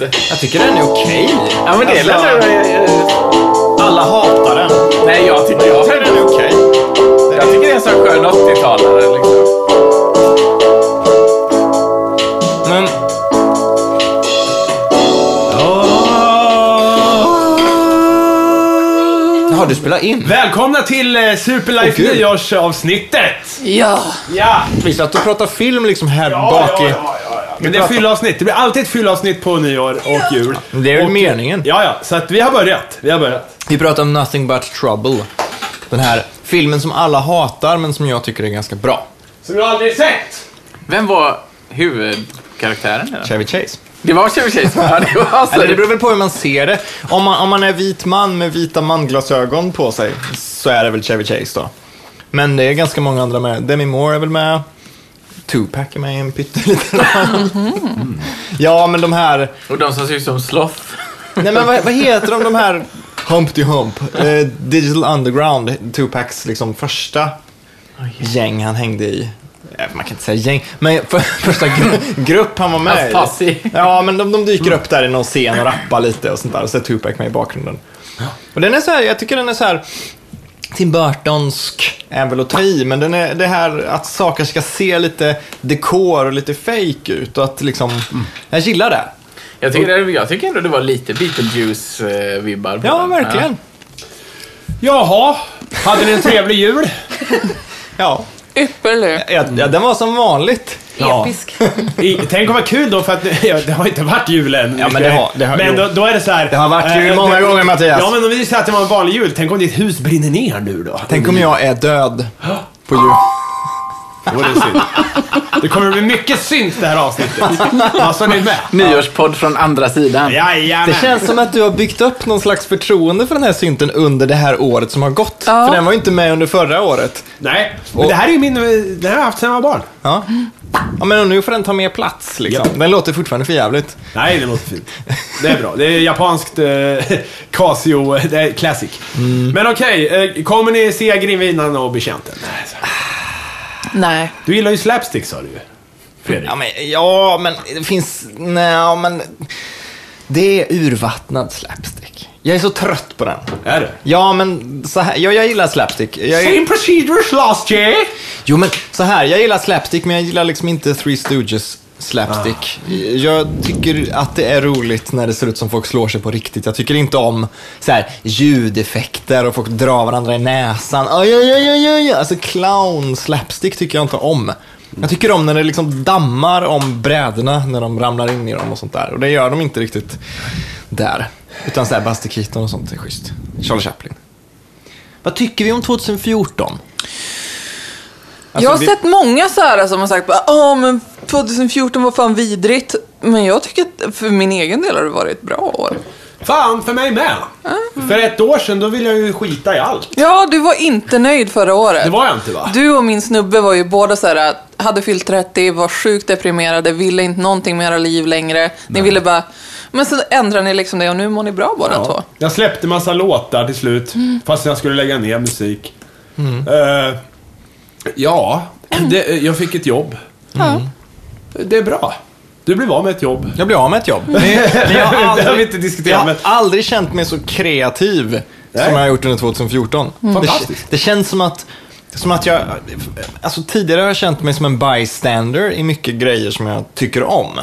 det. Jag tycker den är okej. Ja, men det är Alltså, alltså, Alla hatar den. Nej, jag tycker Jag tycker den är okej. jag tycker det är en sån skön 80-talare liksom. Men... Jaha, du spelar in? Välkomna till eh, Superlife gud. nyårsavsnittet! Ja. Ja! Vi satt och pratade film liksom här Ja, bak i... ja, ja. Men det är fyllavsnitt. Det blir alltid ett fyllavsnitt på nyår och jul. Det är väl Och- meningen. Ja, ja. Så att vi har börjat. Vi har börjat. Vi pratade om Nothing but trouble. Den här filmen som alla hatar, men som jag tycker är ganska bra. Som jag aldrig sett! Vem var huvudkaraktären? i den? Chevy Chase. Det var Chevy Chase. Ja, det var alltså... Eller det beror väl på hur man ser det. Om man, om man är vit man med vita manglasögon på sig, så är det väl Chevy Chase då. Men det är ganska många andra med. Demi Moore är väl med. Tupac är med i en pytteliten roll. Ja, men de här... Och de som ser ut som Sloth. Nej, men vad, vad heter de, de här... Humpty Hump. Eh, Digital Underground, Tupacs liksom första gäng han hängde i. Eh, Man kan inte säga gäng, men för, första gru, grupp han var med Hans i. Ja, men de, de dyker upp där i någon scen och rappar lite och sånt där. Och så är Tupac med i bakgrunden. Och den är så här, jag tycker den är så här... Tim Burtonsk är väl att ta i, men den är det här att saker ska se lite dekor och lite fake ut och att liksom, jag gillar det. Jag tycker, det- jag tycker ändå det var lite Beetlejuice-vibbar på Ja, den. verkligen. Jaha, hade ni en trevlig jul? Ja, Ypperlig. ja, ja den var som vanligt. Ja. Episk. I, tänk om vad kul då, för att ja, det har inte varit jul än. Ja, men det har- det har- men då, då är det så här. Det har varit jul eh, många det- gånger, Mattias. Ja, men om vi säger att det var en vanlig jul, tänk om ditt hus brinner ner nu då? Tänk om jag är död på jul. Det vore synd. Det kommer att bli mycket synt det här avsnittet. Är ni med? Nyårspodd från andra sidan. Jajamän. Det känns som att du har byggt upp någon slags förtroende för den här synten under det här året som har gått. Ja. För den var ju inte med under förra året. Nej, men det här är ju min... Det här har jag haft sedan jag var barn. Ja. ja, men nu får den ta mer plats liksom. Ja. Den låter fortfarande för jävligt. Nej, det låter fint. Det är bra. Det är japanskt eh, Casio, det är classic. Men okej, eh, kommer ni se Grevinnan och Betjänten? Nej. Du gillar ju slapstick sa du ju. Fredrik. Ja, men, ja, men det finns... Nej, men... Det är urvattnad slapstick. Jag är så trött på den. Är det? Ja, men så här, ja, jag gillar slapstick. Jag Same procedures last year. jo, men så här, jag gillar slapstick, men jag gillar liksom inte Three Stooges slapstick. Jag tycker att det är roligt när det ser ut som folk slår sig på riktigt. Jag tycker inte om så här, ljudeffekter och folk drar varandra i näsan. Aj, aj, aj, aj, aj. Alltså clown slapstick tycker jag inte om. Jag tycker om när det liksom dammar om brädorna när de ramlar in i dem och sånt där. Och det gör de inte riktigt där. Utan så här Buster Keaton och sånt är schysst. Charlie Chaplin. Vad tycker vi om 2014? Alltså, jag har vi- sett många så här som har sagt men 2014 var fan vidrigt. Men jag tycker att för min egen del har det varit ett bra år. Fan, för mig med. För ett år sedan, då ville jag ju skita i allt. Ja, du var inte nöjd förra året. Det var jag inte va? Du och min snubbe var ju båda så här, hade fyllt 30, var sjukt deprimerade, ville inte någonting med era liv längre. Ni ville bara... Men så ändrade ni liksom det och nu mår ni bra båda två. Jag släppte massa låtar till slut, fast jag skulle lägga ner musik. Eh, ja, det, jag fick ett jobb. Ja. Det är bra. Du blev av med ett jobb. Jag blev av med ett jobb. Men, men jag, har Det har vi aldrig, inte jag diskuterat, har men... aldrig känt mig så kreativ Nej. som jag har gjort under 2014. Fantastiskt. Det, det känns som att, som att jag... Alltså tidigare har jag känt mig som en bystander i mycket grejer som jag tycker om.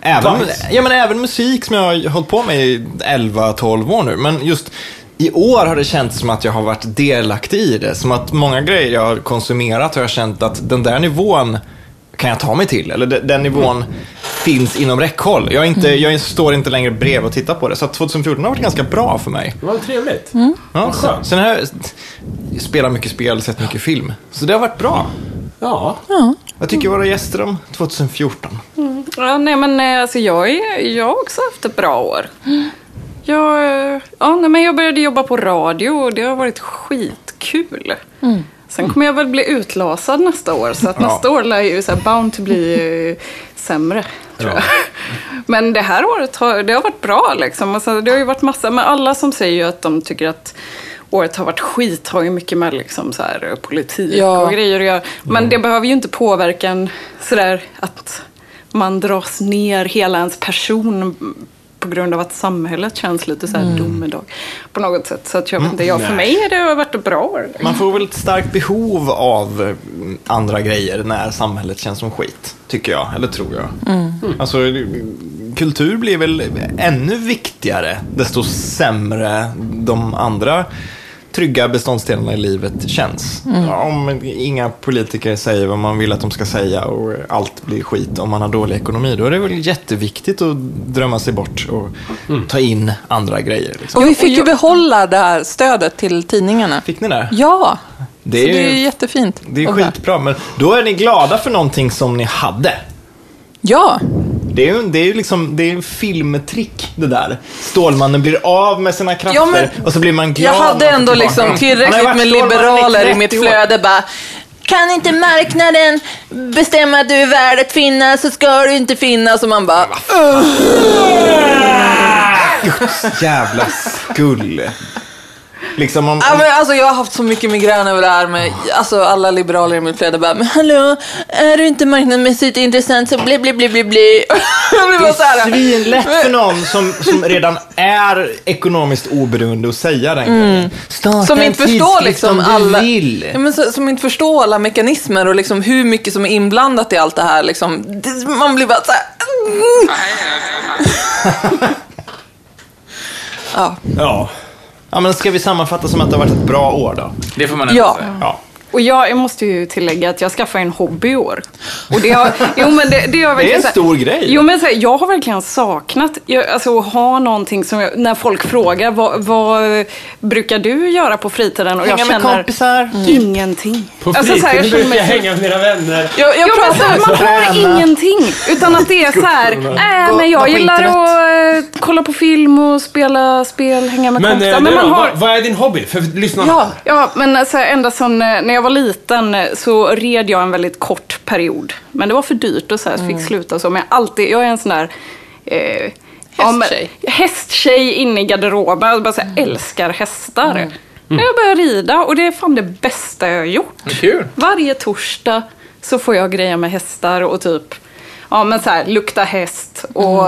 Även, ja, men även musik som jag har hållit på med i 11-12 år nu. Men just i år har det känts som att jag har varit delaktig i det. Som att många grejer jag har konsumerat har jag känt att den där nivån kan jag ta mig till. Eller de- den nivån finns inom räckhåll. Jag, är inte, jag står inte längre bredvid och tittar på det. Så att 2014 har varit ganska bra för mig. Var trevligt. Ja, Vad sen har jag spelat mycket spel, sett mycket film. Så det har varit bra. Ja. Vad tycker våra gäster om 2014? Ja, nej, men eh, alltså, jag, är, jag har också haft ett bra år. Jag, eh, ja, nej, men jag började jobba på radio och det har varit skitkul. Sen kommer jag väl bli utlasad nästa år. Så att Ja. nästa år lär ju så här bound to bli eh, sämre. Tror jag. Men det här året har, det har varit bra liksom. Alltså, det har ju varit massa, men alla som säger ju att de tycker att året har varit skit har ju mycket med liksom så här, politik Ja. och grejer att göra. Men det behöver ju inte påverka en sådär att man dras ner hela ens person på grund av att samhället känns lite så här domedag på något sätt. Så att jag vet inte, ja, för mig är det varit bra. Man får väl ett starkt behov av eh, andra grejer när samhället känns som skit, tycker jag. Eller tror jag. Alltså, kultur blir väl ännu viktigare desto sämre de andra trygga beståndsdelarna i livet känns. Om inga politiker säger vad man vill att de ska säga och allt blir skit om man har dålig ekonomi, då är det väl jätteviktigt att drömma sig bort och ta in andra grejer. Liksom. Och vi fick ju behålla det här stödet till tidningarna. Fick ni det? Ja, Det så är det är ju- ju jättefint. Det är skitbra, men då är ni glada för någonting som ni hade. Ja, Det är ju det är ju liksom, det är en filmtrick det där. Stålmannen blir av med sina krafter Ja, men och så blir man glad. jag hade ändå liksom tillräckligt med liberaler i 30 mitt flöde bara kan inte marknaden bestämma att du är värd att finnas så ska du inte finnas. Och man bara, Jävla skull. Liksom om... Ja, men alltså, jag har haft så mycket migrän över det här med alltså, alla liberaler i mitt flöde. Bara, men hallå, är du inte marknadsmässigt intressant så bli, bli, bli, bli, bli. Det bara så här. är svinlätt för någon som, som redan är ekonomiskt oberoende att säga den grejen. Starta Mm. Som en inte förstår liksom alla... vill. Ja, men så, som inte förstår alla mekanismer och liksom hur mycket som är inblandat i allt det här. Liksom. Man blir bara så här... mm. Ja. Ja. Ja, men ska vi sammanfatta som att det har varit ett bra år då? Det får man ändå Ja. säga. Ja. Och jag, jag måste ju tillägga att jag skaffade en hobby i år. Och det har, jo, men det, det har Det är en så här- stor grej. Jo, men så här, jag har verkligen saknat jag, alltså, att ha någonting som jag, när folk frågar vad, vad brukar du göra på fritiden? Och Hänga jag med känner kompisar. ingenting. På Alltså, så här, jag fritiden brukar jag hänga med mina vänner. Jag, jag pratar... man har ingenting. Utan att det är så här, äh, men jag gillar internet. att eh, kolla på film och spela spel, hänga med Men, kompisar. eh, Men man har, vad, vad är din hobby? För lyssnarna. Ja, Ja, men alltså, ända sedan när jag var liten eh, så red jag en väldigt kort period. Men det var för dyrt och så här, så fick sluta så. Men jag, alltid, jag är en sån där... Eh, ja, men- Hästtjej. hästtjej inne i garderoben. Jag bara så här, älskar hästar. När jag började rida och det är fan det bästa jag har gjort. Kul. Varje torsdag så får jag greja med hästar och typ ja, men så här, lukta häst och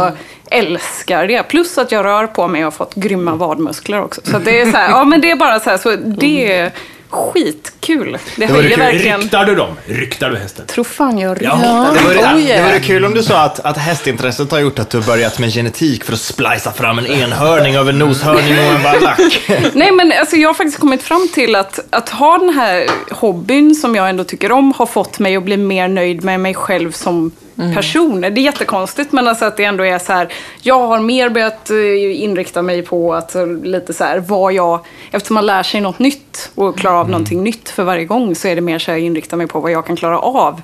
älskar det. Plus att jag rör på mig och har fått grymma vadmuskler också. Så det är så här, ja men det är bara så här, så det är skitkul. Det, Det höjer verkligen. Ryktar du dem? Ryktar du hästen? Tror fan jag Ja. ritar. Det vore, Oh, yeah. det vore kul om du sa att, att hästintresset har gjort att du har börjat med genetik för att splicea fram en enhörning av en noshörning och en vallack. Nej men alltså jag har faktiskt kommit fram till att, att ha den här hobbyn som jag ändå tycker om har fått mig att bli mer nöjd med mig själv som person. Det är jättekonstigt men alltså att det ändå är så här. Jag har mer börjat eh, inrikta mig på att eh, lite så här vad jag, eftersom man lär sig något nytt och klarar av någonting nytt för varje gång så är det mer så här inrikta mig på vad jag kan klara av.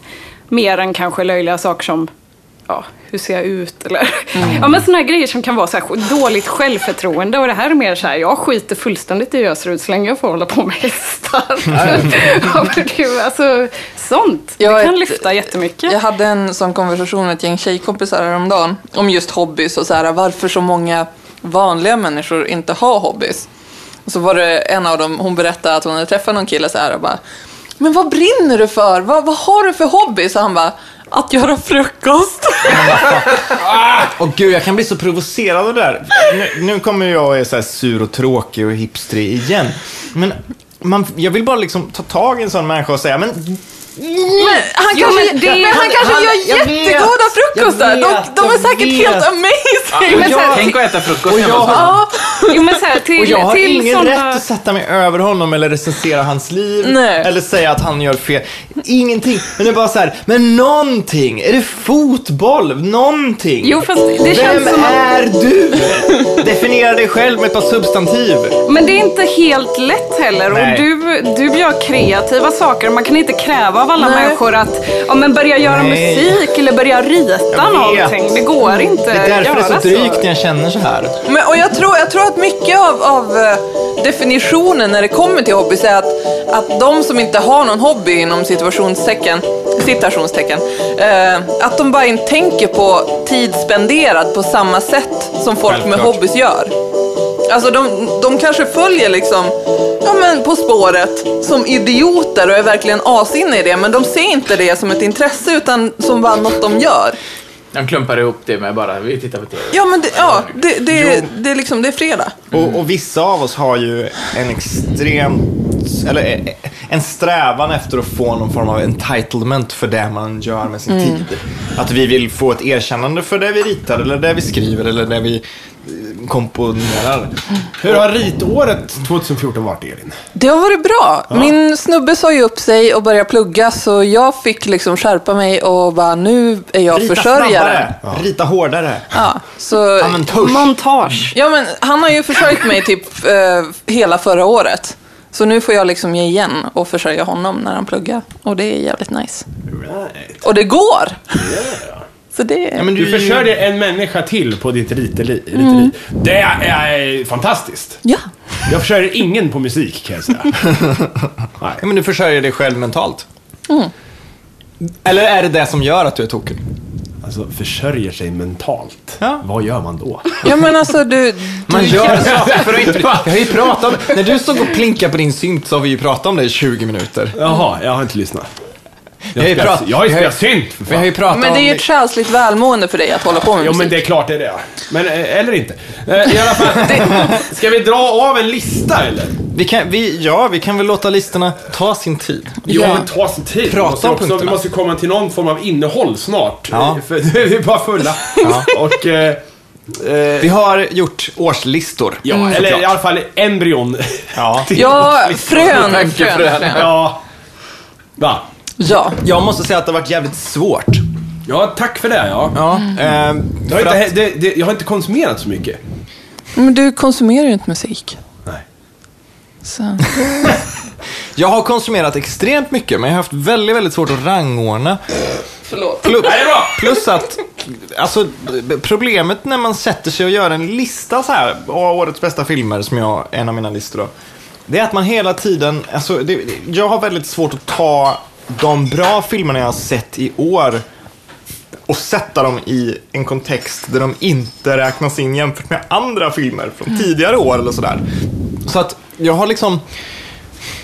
Mer än kanske löjliga saker som ja, hur ser jag ut? Eller, ja, men såna här grejer som kan vara så här, dåligt självförtroende. Och det här är mer så här, jag skiter fullständigt i hur jag ser ut så länge jag får hålla på med hästar. ja, det, alltså, sånt. Jag det kan ett- lyfta jättemycket. Jag hade en sån konversation med ett gäng tjejkompisar häromdagen om just hobbys och så här, varför så många vanliga människor inte har hobbys. Och så var det en av dem, hon berättade att hon hade träffat någon kille så här och bara Men vad brinner du för? Vad, vad har du för hobby? Så han bara att göra frukost. Och gud, jag kan bli så provocerad av det där. Nu, nu kommer jag och är så här sur och tråkig och hipstrig igen. Men man, jag vill bara liksom ta tag i en sån människa och säga, men men han Jo, kanske, men det- men han han- kanske han- gör jag vet, jättegoda frukostar. jag De, de är jag säkert vet. helt amazing. men så här, Tänk att äta frukost Och hemma jag hos honom. Ja, Jo, men så här, till, Och jag har till ingen såna... rätt att sätta mig över honom eller recensera hans liv. Nej. Eller säga att han gör fel. Ingenting. Men det är bara så här, men någonting. Är det fotboll? Någonting. Jo, fast det Vem känns som att... är du? Definiera dig själv med ett par substantiv. Men det är inte helt lätt heller. Nej. Och du, du gör kreativa saker. Man kan inte kräva av alla Nej. människor att ja, men börja göra Nej. musik eller börja rita någonting. Det går inte Det är därför det är göra så drygt när jag känner så här. Men, och jag tror, jag tror att mycket av, av eh, definitionen när det kommer till hobbys är att, att de som inte har någon hobby inom situationstecken, citationstecken, eh, att de bara inte tänker på tid spenderad på samma sätt som folk med Självklart. hobbys gör. Alltså de, de kanske följer liksom, ja men På spåret som idioter och är verkligen asinne i det, men de ser inte det som ett intresse utan som bara något de gör. De klumpar ihop det med bara, vi tittar på TV. Ja, men det, ja, det, det, det, är liksom, det är fredag. Och, och vissa av oss har ju en extremt, eller eh, en strävan efter att få någon form av entitlement för det man gör med sin tid. Att vi vill få ett erkännande för det vi ritar, eller det vi skriver, eller det vi komponerar. Hur har ritåret 2014 varit, Elin? Det har varit bra. Min snubbe sa ju upp sig och började plugga, så jag fick liksom skärpa mig och bara, nu är jag Rita försörjare. snabbare, rita hårdare. Ja, så, Använd tusch. Montage. ja, men han har ju försörjt mig typ eh, hela förra året. Så nu får jag liksom ge igen och försörja honom när han pluggar. Och det är jävligt nice. Right. Och det går! Så det Ja, men Du försörjer en människa till på ditt riteri. riteri. Det är fantastiskt. Ja. Jag försörjer ingen på musik, kan jag säga. Nej. Ja, men du försörjer dig själv mentalt. Eller är det det som gör att du är tokig? Alltså, försörjer sig mentalt. Ja. Vad gör man då? Ja, men alltså du... Man gör saker för att inte... Jag har ju pratat om... När du stod och plinkade på din synt så har vi ju pratat om det i 20 minuter. Jaha, jag har inte lyssnat. Jag prat- jag har ju vi spelat synt, för Vi har fan. ju pratat Men det är ju ett själsligt välmående för dig att hålla på med Jo, musik. men det är klart det är det. Men, eh, eller inte. Eh, I alla fall, ska vi dra av en lista, eller? Vi kan, vi, ja, vi kan väl låta listorna ta sin tid. Jo, Ja. men ta sin tid. Prata vi, måste om också, vi punkterna. måste komma till någon form av innehåll snart. Ja. För vi är bara fulla. Och... Eh, eh, Vi har gjort årslistor. ja, eller såklart. i alla fall embryon. Ja. Ja, frön, frön. Ja. Va? Ja. Jag måste säga att det har varit jävligt svårt. Ja, tack för det. Ja. Ja, eh, Jag, har för inte, att, det, det, jag har inte konsumerat så mycket. Men du konsumerar ju inte musik. Nej. Så. jag har konsumerat extremt mycket, men jag har haft väldigt, väldigt svårt att rangordna. Förlåt. Plus, plus att, alltså, problemet när man sätter sig och gör en lista så här, av årets bästa filmer, som jag, en av mina listor då. Det är att man hela tiden, alltså, det, jag har väldigt svårt att ta de bra filmerna jag har sett i år och sätta dem i en kontext där de inte räknas in jämfört med andra filmer från tidigare år eller sådär. Så att jag har liksom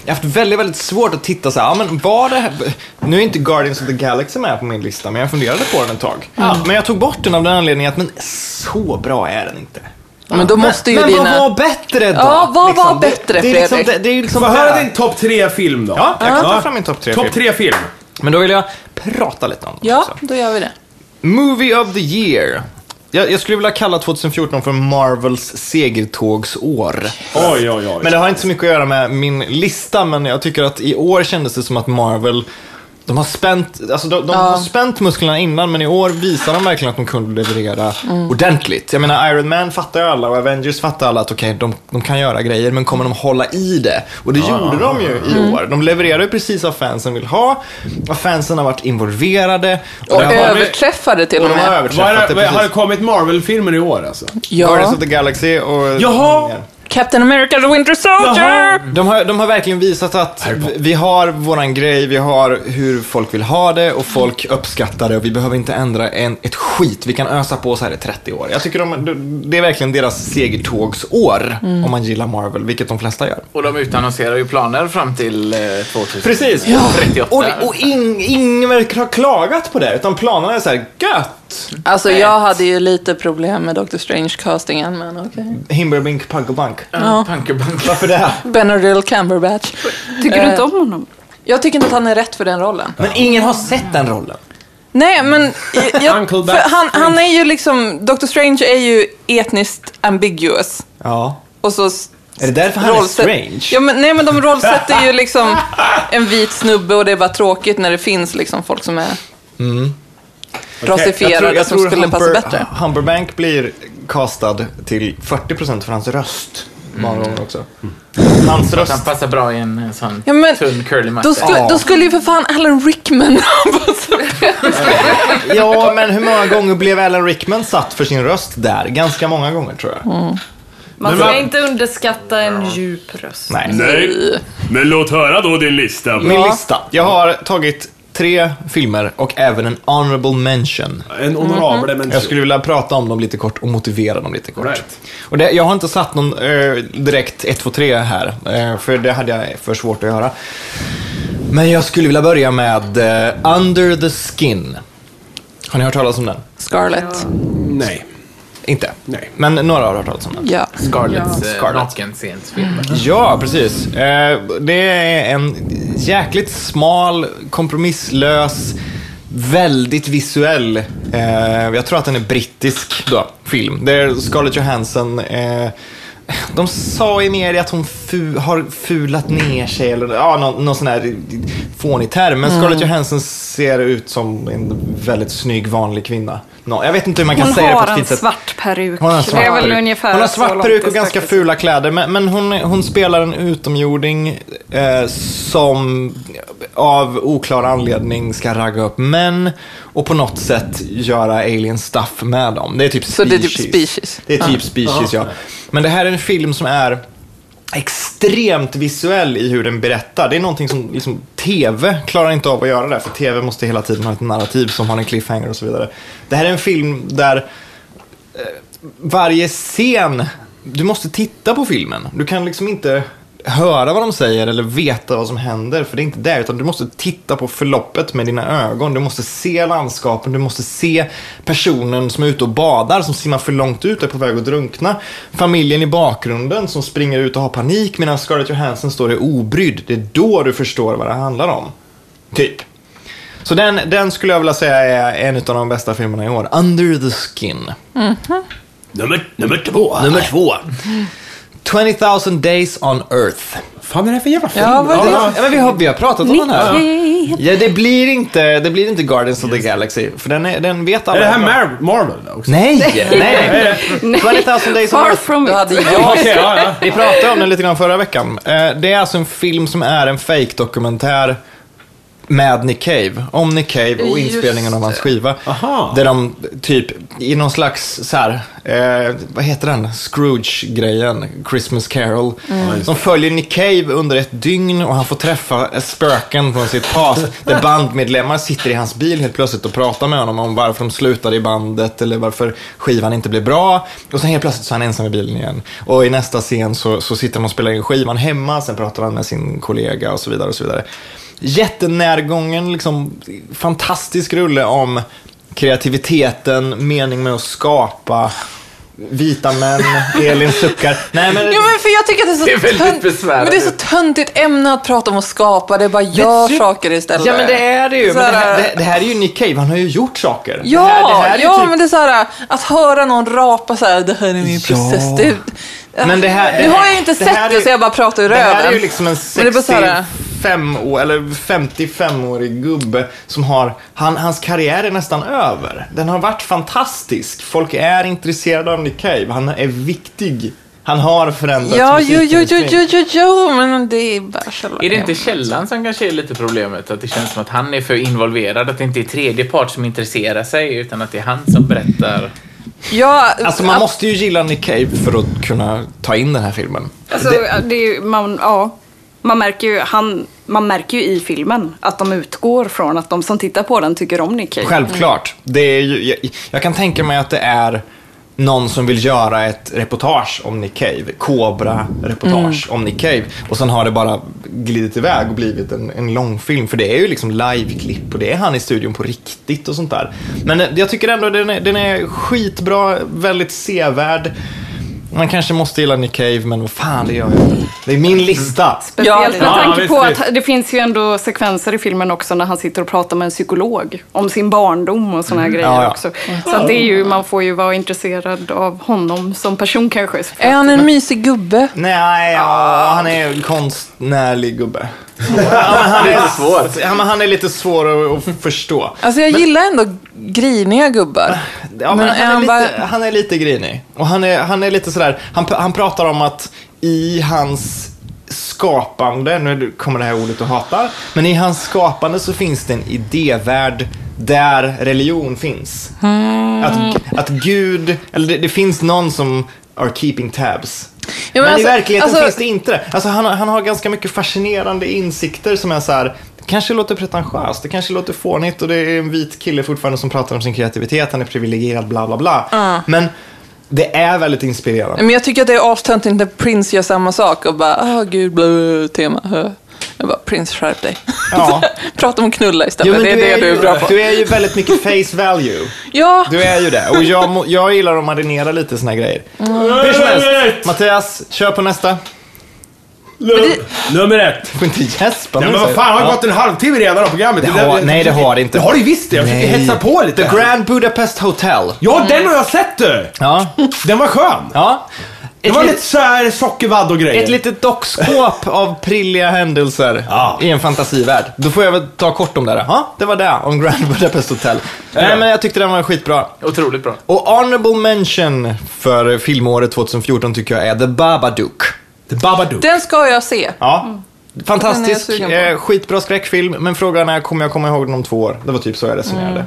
jag har haft väldigt, väldigt svårt att titta så här, ja, men var det här, nu är inte Guardians of the Galaxy med på min lista, men jag funderade på den ett tag. Men jag tog bort den av den anledningen att, men så bra är den inte. Men då måste ju men dina... vad var bättre då? Ja, vad var Liksom, det- bättre, det, är liksom, Fredrik? det, det är ju liksom Få höra det. din topp tre film då. Ja, jag kan ta fram min topp tre Topp film. tre film. Men då vill jag prata lite om den Ja, också. då gör vi det. Movie of the year. Jag, jag skulle vilja kalla 2014 för Marvels segertågsår. Oj, oj, oj. Men det har inte så mycket att göra med min lista, men jag tycker att i år kändes det som att Marvel de har spänt, alltså de, de har spänt musklerna innan, men i år visar de verkligen att de kunde leverera ordentligt. Jag menar, Iron Man fattar ju alla och Avengers fattar alla att okej, de, de kan göra grejer, men kommer de hålla i det? Och det gjorde de ju i år. De levererade precis vad fansen vill ha, och fansen har varit involverade. Och varit- överträffade till och och de har med. överträffat Vad är det det, har det kommit Marvel-filmer i år alltså? Guardians Ja. of the Galaxy och... Jaha! Captain America the Winter Soldier! De har, de har verkligen visat att vi har våran grej, vi har hur folk vill ha det och folk uppskattar det och vi behöver inte ändra en, ett skit. Vi kan ösa på så här i 30 år. Jag tycker de, det är verkligen deras segertågsår om man gillar Marvel, vilket de flesta gör. Och de utannonserar ju planer fram till eh, 2038. Precis. Och, och ing, ingen verkar ha klagat på det, utan planerna är så här, gött! Alltså jag hade ju lite problem med Doctor Strange-castingen, men okej. Himberbink, Punk och Bank. Ja. Punkerbank. Varför det? Benedict Cumberbatch. Tycker du Eh. inte om honom? Jag tycker inte att han är rätt för den rollen. Men ingen har sett den rollen. Nej, men jag, han, han är ju liksom, Doctor Strange är ju etniskt ambiguous. Ja. Och så Är det därför han är strange? Ja, men, nej, men de rollsätter ju liksom en vit snubbe och det är bara tråkigt när det finns liksom folk som är rasifierade som skulle passa bättre. Humberbank blir castad till 40% för hans röst. Många gånger också. Hans röst. Han passar bra i en eh, sån Ja, men tunn curly Då, mustache. skulle, Ja. då skulle ju för fan Alan Rickman ha passat Ja, men hur många gånger blev Alan Rickman satt för sin röst där? Ganska många gånger tror jag. Man Men ska inte underskatta en djup röst. Nej. Nej. Men låt höra då din lista. Min lista. Jag har tagit tre filmer och även en honorable mention. En honorable mention. Jag skulle vilja prata om dem lite kort och motivera dem lite kort. Right. Och det, jag har inte satt någon eh, direkt 1, 2, 3 här, eh, för det hade jag för svårt att göra. Men jag skulle vilja börja med eh, Under the Skin. Har ni hört talas om den? Scarlett. Nej. Inte? Nej. Men några har hört talas om den. Ja. Scarletts eh, Scarlett. nakenscensfilm. Ja, precis. Eh, det är en jäkligt smal, kompromisslös, väldigt visuell, eh, jag tror att den är brittisk då, film. Det är Scarlett Johansson, de sa i media att hon fu har fulat ner sig eller ja, någon, någon sån här fånig term. Men Scarlett Johansson ser ut som en väldigt snygg vanlig kvinna. Nå, jag vet inte hur man kan Hon säga det på har ett en fint sätt. svart peruk. Hon har en svart det är väl peruk. ungefär Hon har så svart peruk och ganska fula kläder. Men, men hon, hon spelar en utomjording eh, som av oklar anledning ska ragga upp män och på något sätt göra alien stuff med dem. Det är typ Så species. det är typ species? Det är typ species, ja. Men det här är en film som är extremt visuell i hur den berättar. Det är någonting som liksom, TV klarar inte av att göra det, för TV måste hela tiden ha ett narrativ som har en cliffhanger och så vidare. Det här är en film där eh, varje scen, du måste titta på filmen. Du kan liksom inte höra vad de säger eller veta vad som händer, för det är inte det, utan du måste titta på förloppet med dina ögon. Du måste se landskapen, du måste se personen som är ute och badar, som simmar för långt ut och är på väg att drunkna. Familjen i bakgrunden som springer ut och har panik medan Scarlett Johansson står är obrydd. Det är då du förstår vad det handlar om. Typ. Så den, den skulle jag vilja säga är en av de bästa filmerna i år. Under the Skin. Nummer, nummer två. Nummer två. 20 000 Days on Earth. fan är det för jävla film? Ja, vad är det? Ja, men vi, har, vi har pratat om den här. Ja, det blir inte, det blir inte Guardians of the Galaxy, för den, är, den vet alla. Är det här. Mar- Marvel också? Nej, nej. 20 000 Days on Far Earth. from it. hade jag... Okej, ja, ja. Vi pratade om den lite grann förra veckan. Eh, Det är alltså en film som är en fake-dokumentär med Nick Cave. Om Nick Cave och Just inspelningen av hans skiva. Aha. Där de typ i någon slags så här, eh, vad heter den? Scrooge-grejen, Christmas Carol. De följer Nick Cave under ett dygn och han får träffa spöken från sitt past. där bandmedlemmar sitter i hans bil helt plötsligt och pratar med honom om varför de slutade i bandet eller varför skivan inte blev bra. Och sen helt plötsligt så är han ensam i bilen igen. Och i nästa scen så, så sitter han och spelar in skivan hemma, sen pratar han med sin kollega och så vidare. och så vidare jättenärgången, liksom, fantastisk rulle om kreativiteten, mening med att skapa. Vita män, Elin suckar. Nej, men... Jo men för jag tycker att det är så, det är tönt... besvärande. men det är så töntigt ämne att prata om att skapa. Det är bara gör det... saker istället. Ja, men det är det ju. Det här... Det, det, här, är ju Nick Cave, han har ju gjort saker. Ja, här, ja typ... men det är så här, att höra någon rapa så här, det här är min ja. process. Det... Men det här, nu har jag inte sett det, så jag bara pratar ur röven. Det här är ju liksom en sexig 45 år, eller 55-årig gubbe som har, han, hans karriär är nästan över. Den har varit fantastisk. Folk är intresserade av Nick Cave. Han är viktig han har förändrat ja, jo, jo, jo, jo, jo, jo, men det är bara själva Är det inte källan som kanske är lite problemet? Att det känns som att han är för involverad, att det inte är tredje part som intresserar sig, utan att det är han som berättar. Ja, alltså man måste ju gilla Nick Cave för att kunna ta in den här filmen. Alltså, det, det är, man, ja man, märker ju, han, man märker ju i filmen att de utgår från att de som tittar på den tycker om Nick Cave. Självklart. Det är ju, jag, jag kan tänka mig att det är någon som vill göra ett reportage om Nick Cave. Cobra-reportage om Nick Cave. Och sen har det bara glidit iväg och blivit en, en långfilm. För det är ju liksom live-klipp och det är han i studion på riktigt och sånt där. Men eh, jag tycker ändå den är, den är skitbra, väldigt sevärd. Man kanske måste gilla Nick Cave, men vad fan, det gör jag inte. Det är min lista. Speciellt med Ja, tanke på visst. att det finns ju ändå sekvenser i filmen också när han sitter och pratar med en psykolog om sin barndom och såna här grejer Ja, ja. också. Så att det är ju, man får ju vara intresserad av honom som person kanske. är han en mysig gubbe? Nej, ja, han är en konstnärlig gubbe. Men han, är, svår. Men han är lite svår att, att förstå. Alltså jag gillar ändå griniga gubbar. Ja, men Men han, är han lite, bara- han är lite grinig. Och han är, han är lite sådär, han, han pratar om att i hans skapande, nu kommer det här ordet du hatar, men i hans skapande så finns det en idévärld där religion finns. Att, att Gud, eller det, det finns någon som are keeping tabs Ja, men alltså- i verkligheten alltså- finns det inte det. Alltså, han, han har ganska mycket fascinerande insikter som är så här. Det kanske låter pretentiöst, det kanske låter fånigt och det är en vit kille fortfarande som pratar om sin kreativitet, han är privilegierad, bla bla bla. Men det är väldigt inspirerande. Men jag tycker att det är astöntigt när Prince gör samma sak och bara, ah gud, blö, tema. hö." Jag bara, Prince skärp dig. Ja. Prata om knulla istället, Jo, det är det du ju, är bra på. Du är ju väldigt mycket face value. Ja, Du är ju det. Och jag, jag gillar att marinera lite såna här grejer. Hur som helst, Mattias, kör på nästa. Num- Nummer ett. Du får inte gäspa Ja, nu, men vad fan, har det gått en halvtimme redan av programmet? Det har- nej, det har det inte. Det har det visst det. Jag försöker Nej. hetsa på lite. The Grand Budapest Hotel. Ja, den har jag sett du! Ja. Den var skön. ja. Det Ett, var lit- lite såhär sockervadd och grejer. ett litet dockskåp av prilliga händelser Ja. i en fantasivärld. Då får jag väl ta kort om det. där. Ja, det var det om Grand Budapest Hotel. Nej, Ja. men jag tyckte den var skitbra. Otroligt bra. Och honorable mention för filmåret 2014 tycker jag är The Babadook. The Babadook. den ska jag se. Ja. Den är Fantastisk, jag sugen på. eh, skitbra skräckfilm, men frågan är, kommer jag komma ihåg den om två år? Det var typ så jag resonerade.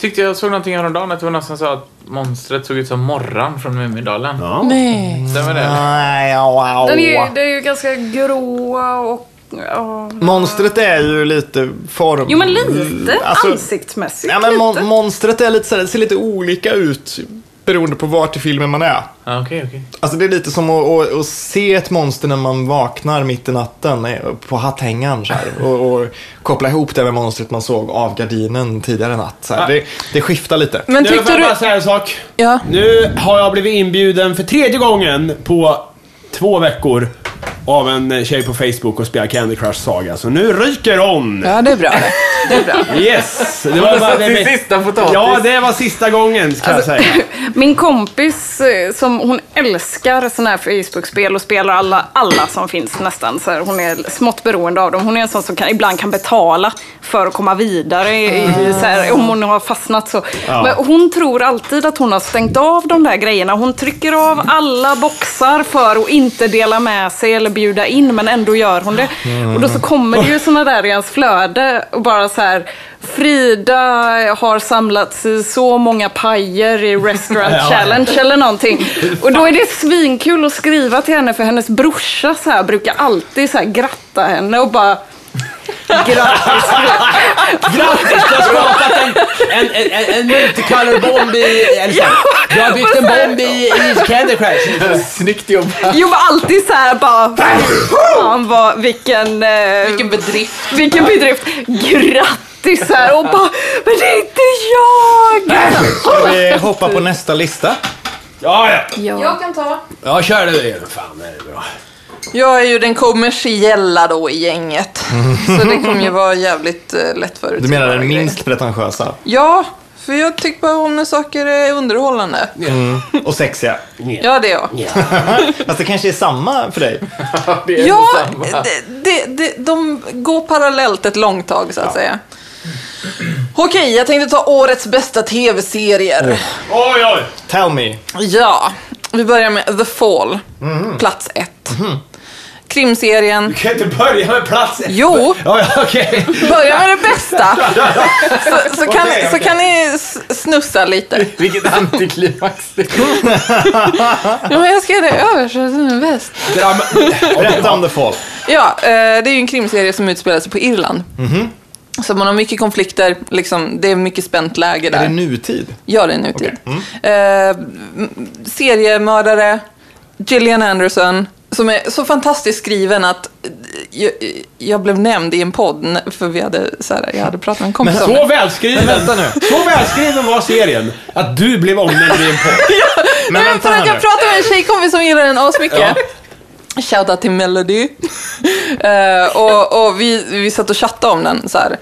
Tyckte jag såg någonting häromdagen att det var någon som sa att monstret såg ut som Morran från Mumindalen. Ja. Nej. Stämmer det? Nej, ja, Den är, det är ju ganska gråa och... Ja. Monstret är ju lite form... Jo men lite Alltså, ansiktsmässigt. Ja, men lite. mon- monstret är lite, så här, det ser lite olika ut beroende på vart i filmen man är. Ja, Okej, okej. Alltså det är lite som att, att, att se ett monster när man vaknar mitt i natten eh, på hatthängaren så här, och, och koppla ihop det med monstret man såg av gardinen tidigare natt. Så här. Det, det skiftar lite. Men Nu får tyckte jag bara säga en sak. Ja. Nu har jag blivit inbjuden för tredje gången på två veckor av en tjej på Facebook och spelar Candy Crush Saga. Så nu ryker hon! Ja, det är bra. Det är bra. Yes! Det var bara Sin sista potatis. Ja, det var sista gången ska jag säga. Min kompis, eh, som hon älskar sådana här Facebook-spel och spelar alla, alla som finns nästan. Så här, hon är smått beroende av dem. Hon är en sån som kan, ibland kan betala för att komma vidare i, i, så här, om hon har fastnat så. Ja. Men hon tror alltid att hon har stängt av de där grejerna. Hon trycker av alla boxar för att inte dela med sig eller bjuda in, men ändå gör hon det. Och då så kommer det ju sådana där i hans flöde och bara så här Frida har samlats i så många pajer i Restaurant. Challenge eller någonting. Och då är det svinkul att skriva till henne för hennes brorsa så här, brukar alltid så här, gratta henne och bara Grattis! Grattis! Du har skapat en, en, en, en multicolor bomb i... Eller så, du har byggt en bomb i, i Candy Crush. Snyggt jobbat. Jo men alltid så här bara Fan vad, vilken... Eh, Vilken bedrift. vilken bedrift! Grattis här och bara Men det är inte jag! Ska vi hoppa på nästa lista? Ja, ja. Jag kan ta. Ja, kör du. Fan, det är bra. Jag är ju den kommersiella då i gänget. Så det kommer ju vara jävligt eh, lätt för Du menar den minst pretentiösa? Ja, för jag tycker bara om när saker är underhållande. Och sexiga? Ja, det är jag. Fast det kanske är samma för dig? Det är Ja, detsamma. det, det, det, de går parallellt ett långt tag så att säga. Okej, jag tänkte ta årets bästa tv-serier. Oj, oj. Tell me. Ja, vi börjar med The Fall, plats ett. Krimserien. Du kan inte börja med plats ett. Jo, ja, okej. börja med det bästa. Så, så, kan, Okej, så kan ni snussa lite. Vilket antiklimax det Ja, men jag ska göra det översatt som bäst. Berätta om The Fall. Ja, eh, det är ju en krimserie som utspelar sig på Irland. Så man har mycket konflikter, liksom, det är mycket spänt läge Är det där. nutid? Ja, det är nutid. Okej. Eh, m- seriemördare, Gillian Anderson, som är så fantastiskt skriven att jag, jag blev nämnd i en podd, för vi hade, så här, jag hade pratat med en kompis om Så det. välskriven, Men vänta nu. så välskriven var serien att du blev omnämnd i en podd. Men Men vänta för att jag pratade med en tjejkompis som gillar den asmycket. Shoutout till Melody. Eh, och och vi, vi satt och chattade om den. Så här.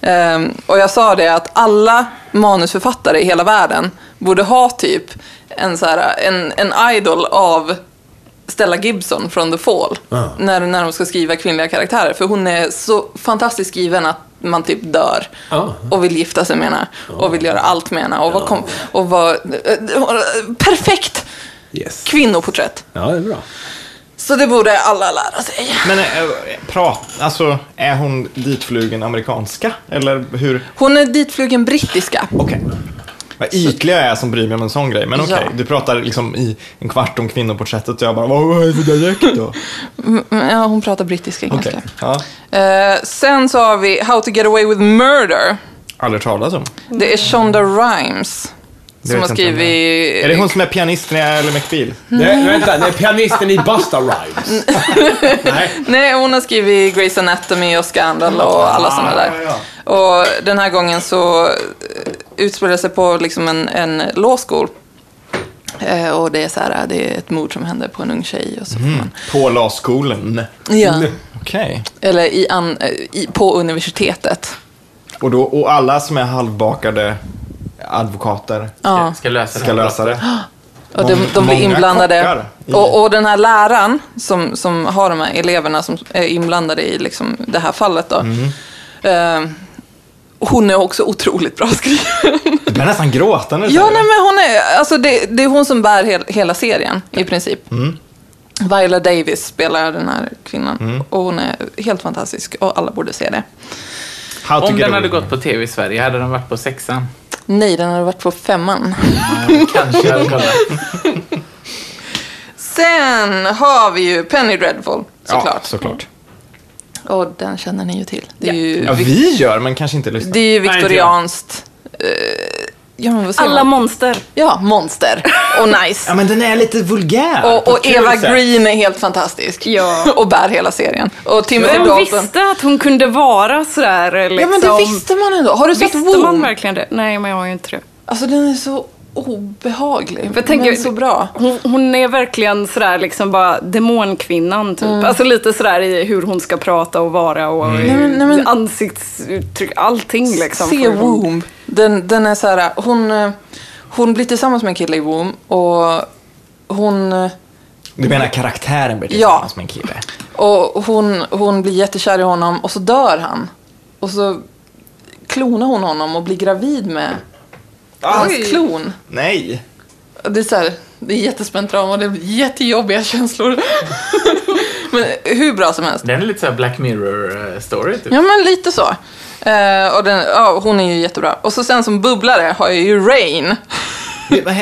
Eh, och jag sa det att alla manusförfattare i hela världen borde ha typ en, så här, en, en idol av Stella Gibson från The Fall. När, när de ska skriva kvinnliga karaktärer. För hon är så fantastiskt skriven att man typ dör. Ja. Och vill gifta sig med henne. Och vill göra allt med henne. Och var, kom, och var perfekt Yes. kvinnoporträtt. Ja, det är bra. Så det borde alla lära sig. Men äh, prat, alltså är hon ditflugen amerikanska? Eller hur? Hon är ditflugen brittiska. Okej. Vad ytlig jag är som bryr mig om en sån grej. Men okej, Ja. du pratar liksom i en kvart om kvinnoporträttet och jag bara, vad är det för dialekt då? Mm, Ja, hon pratar brittiska ganska. ja. Eh, sen så har vi How to get away with murder. Aldrig talas om. Det är Shonda Rhimes som har skrivit... Är det hon som är pianisten i Ally McBeal? Nej, vänta, det är pianisten i Busta Rhymes. Nej. Nej, hon har skrivit Grey's Anatomy och Scandal och alla sådana där. ja, Och den här gången så eh, utspelar det sig på liksom en, en law school. Eh, och det är så här, det är ett mord som händer på en ung tjej och så får man... På LA-skolan? Ja. Okej. Eller i an, eh, i, på universitetet. Och, då, och alla som är halvbakade advokater Ja. Ska lösa ska lösa det? Och de, de blir inblandade. Och, och den här läraren som, som har de här eleverna som är inblandade i liksom det här fallet då. Mm. Eh, hon är också otroligt bra skriven. Du blir nästan gråtande. Ja, nej, men hon är, alltså det, det är hon som bär hel, hela serien i princip. Mm. Viola Davis spelar den här kvinnan. Och hon är helt fantastisk och alla borde se det. Om den hade gått på tv i Sverige hade den varit på sexan. Nej, den har varit på femman. Kanske jag hade. Sen har vi ju Penny Dreadful, såklart. Ja, såklart. Och den känner ni ju till. Det är ju, Ja, vi gör, men kanske inte lyssnar. det är ju viktorianskt. Ja, men vad säger Alla man? monster. Ja, monster. Och nice. Ja, men den är lite vulgär. Och, och Eva sätt. Green är helt fantastisk. Ja. Och bär hela serien. Och Timothy Vem Dalton. visste att hon kunde vara sådär Ja, liksom? men det visste man ändå. Har du sett Visste Womb? man verkligen det? Nej, men jag har ju inte det. Alltså den är så obehaglig. För jag tänker- men så bra. Hon, hon är verkligen sådär liksom bara demonkvinnan typ. Alltså lite sådär i hur hon ska prata och vara och Nej, men- nej, men- ansiktsuttryck, allting liksom. Se Womb. Den, den är så här, hon, eh, hon blir tillsammans med en kille i Womb och hon, eh, Du menar karaktären blir Ja. tillsammans med en kille? och hon, hon blir jättekär i honom och så dör han. Och så klonar hon honom och blir gravid med hans klon. Nej. Det är, så här, det är jättespänt drama och det är jättejobbiga känslor. Men hur bra som helst. Den är lite såhär Black Mirror-story typ. Ja, men lite så. Eh, och den, ja, hon är ju jättebra. Och så sen som bubblare har jag ju Rain.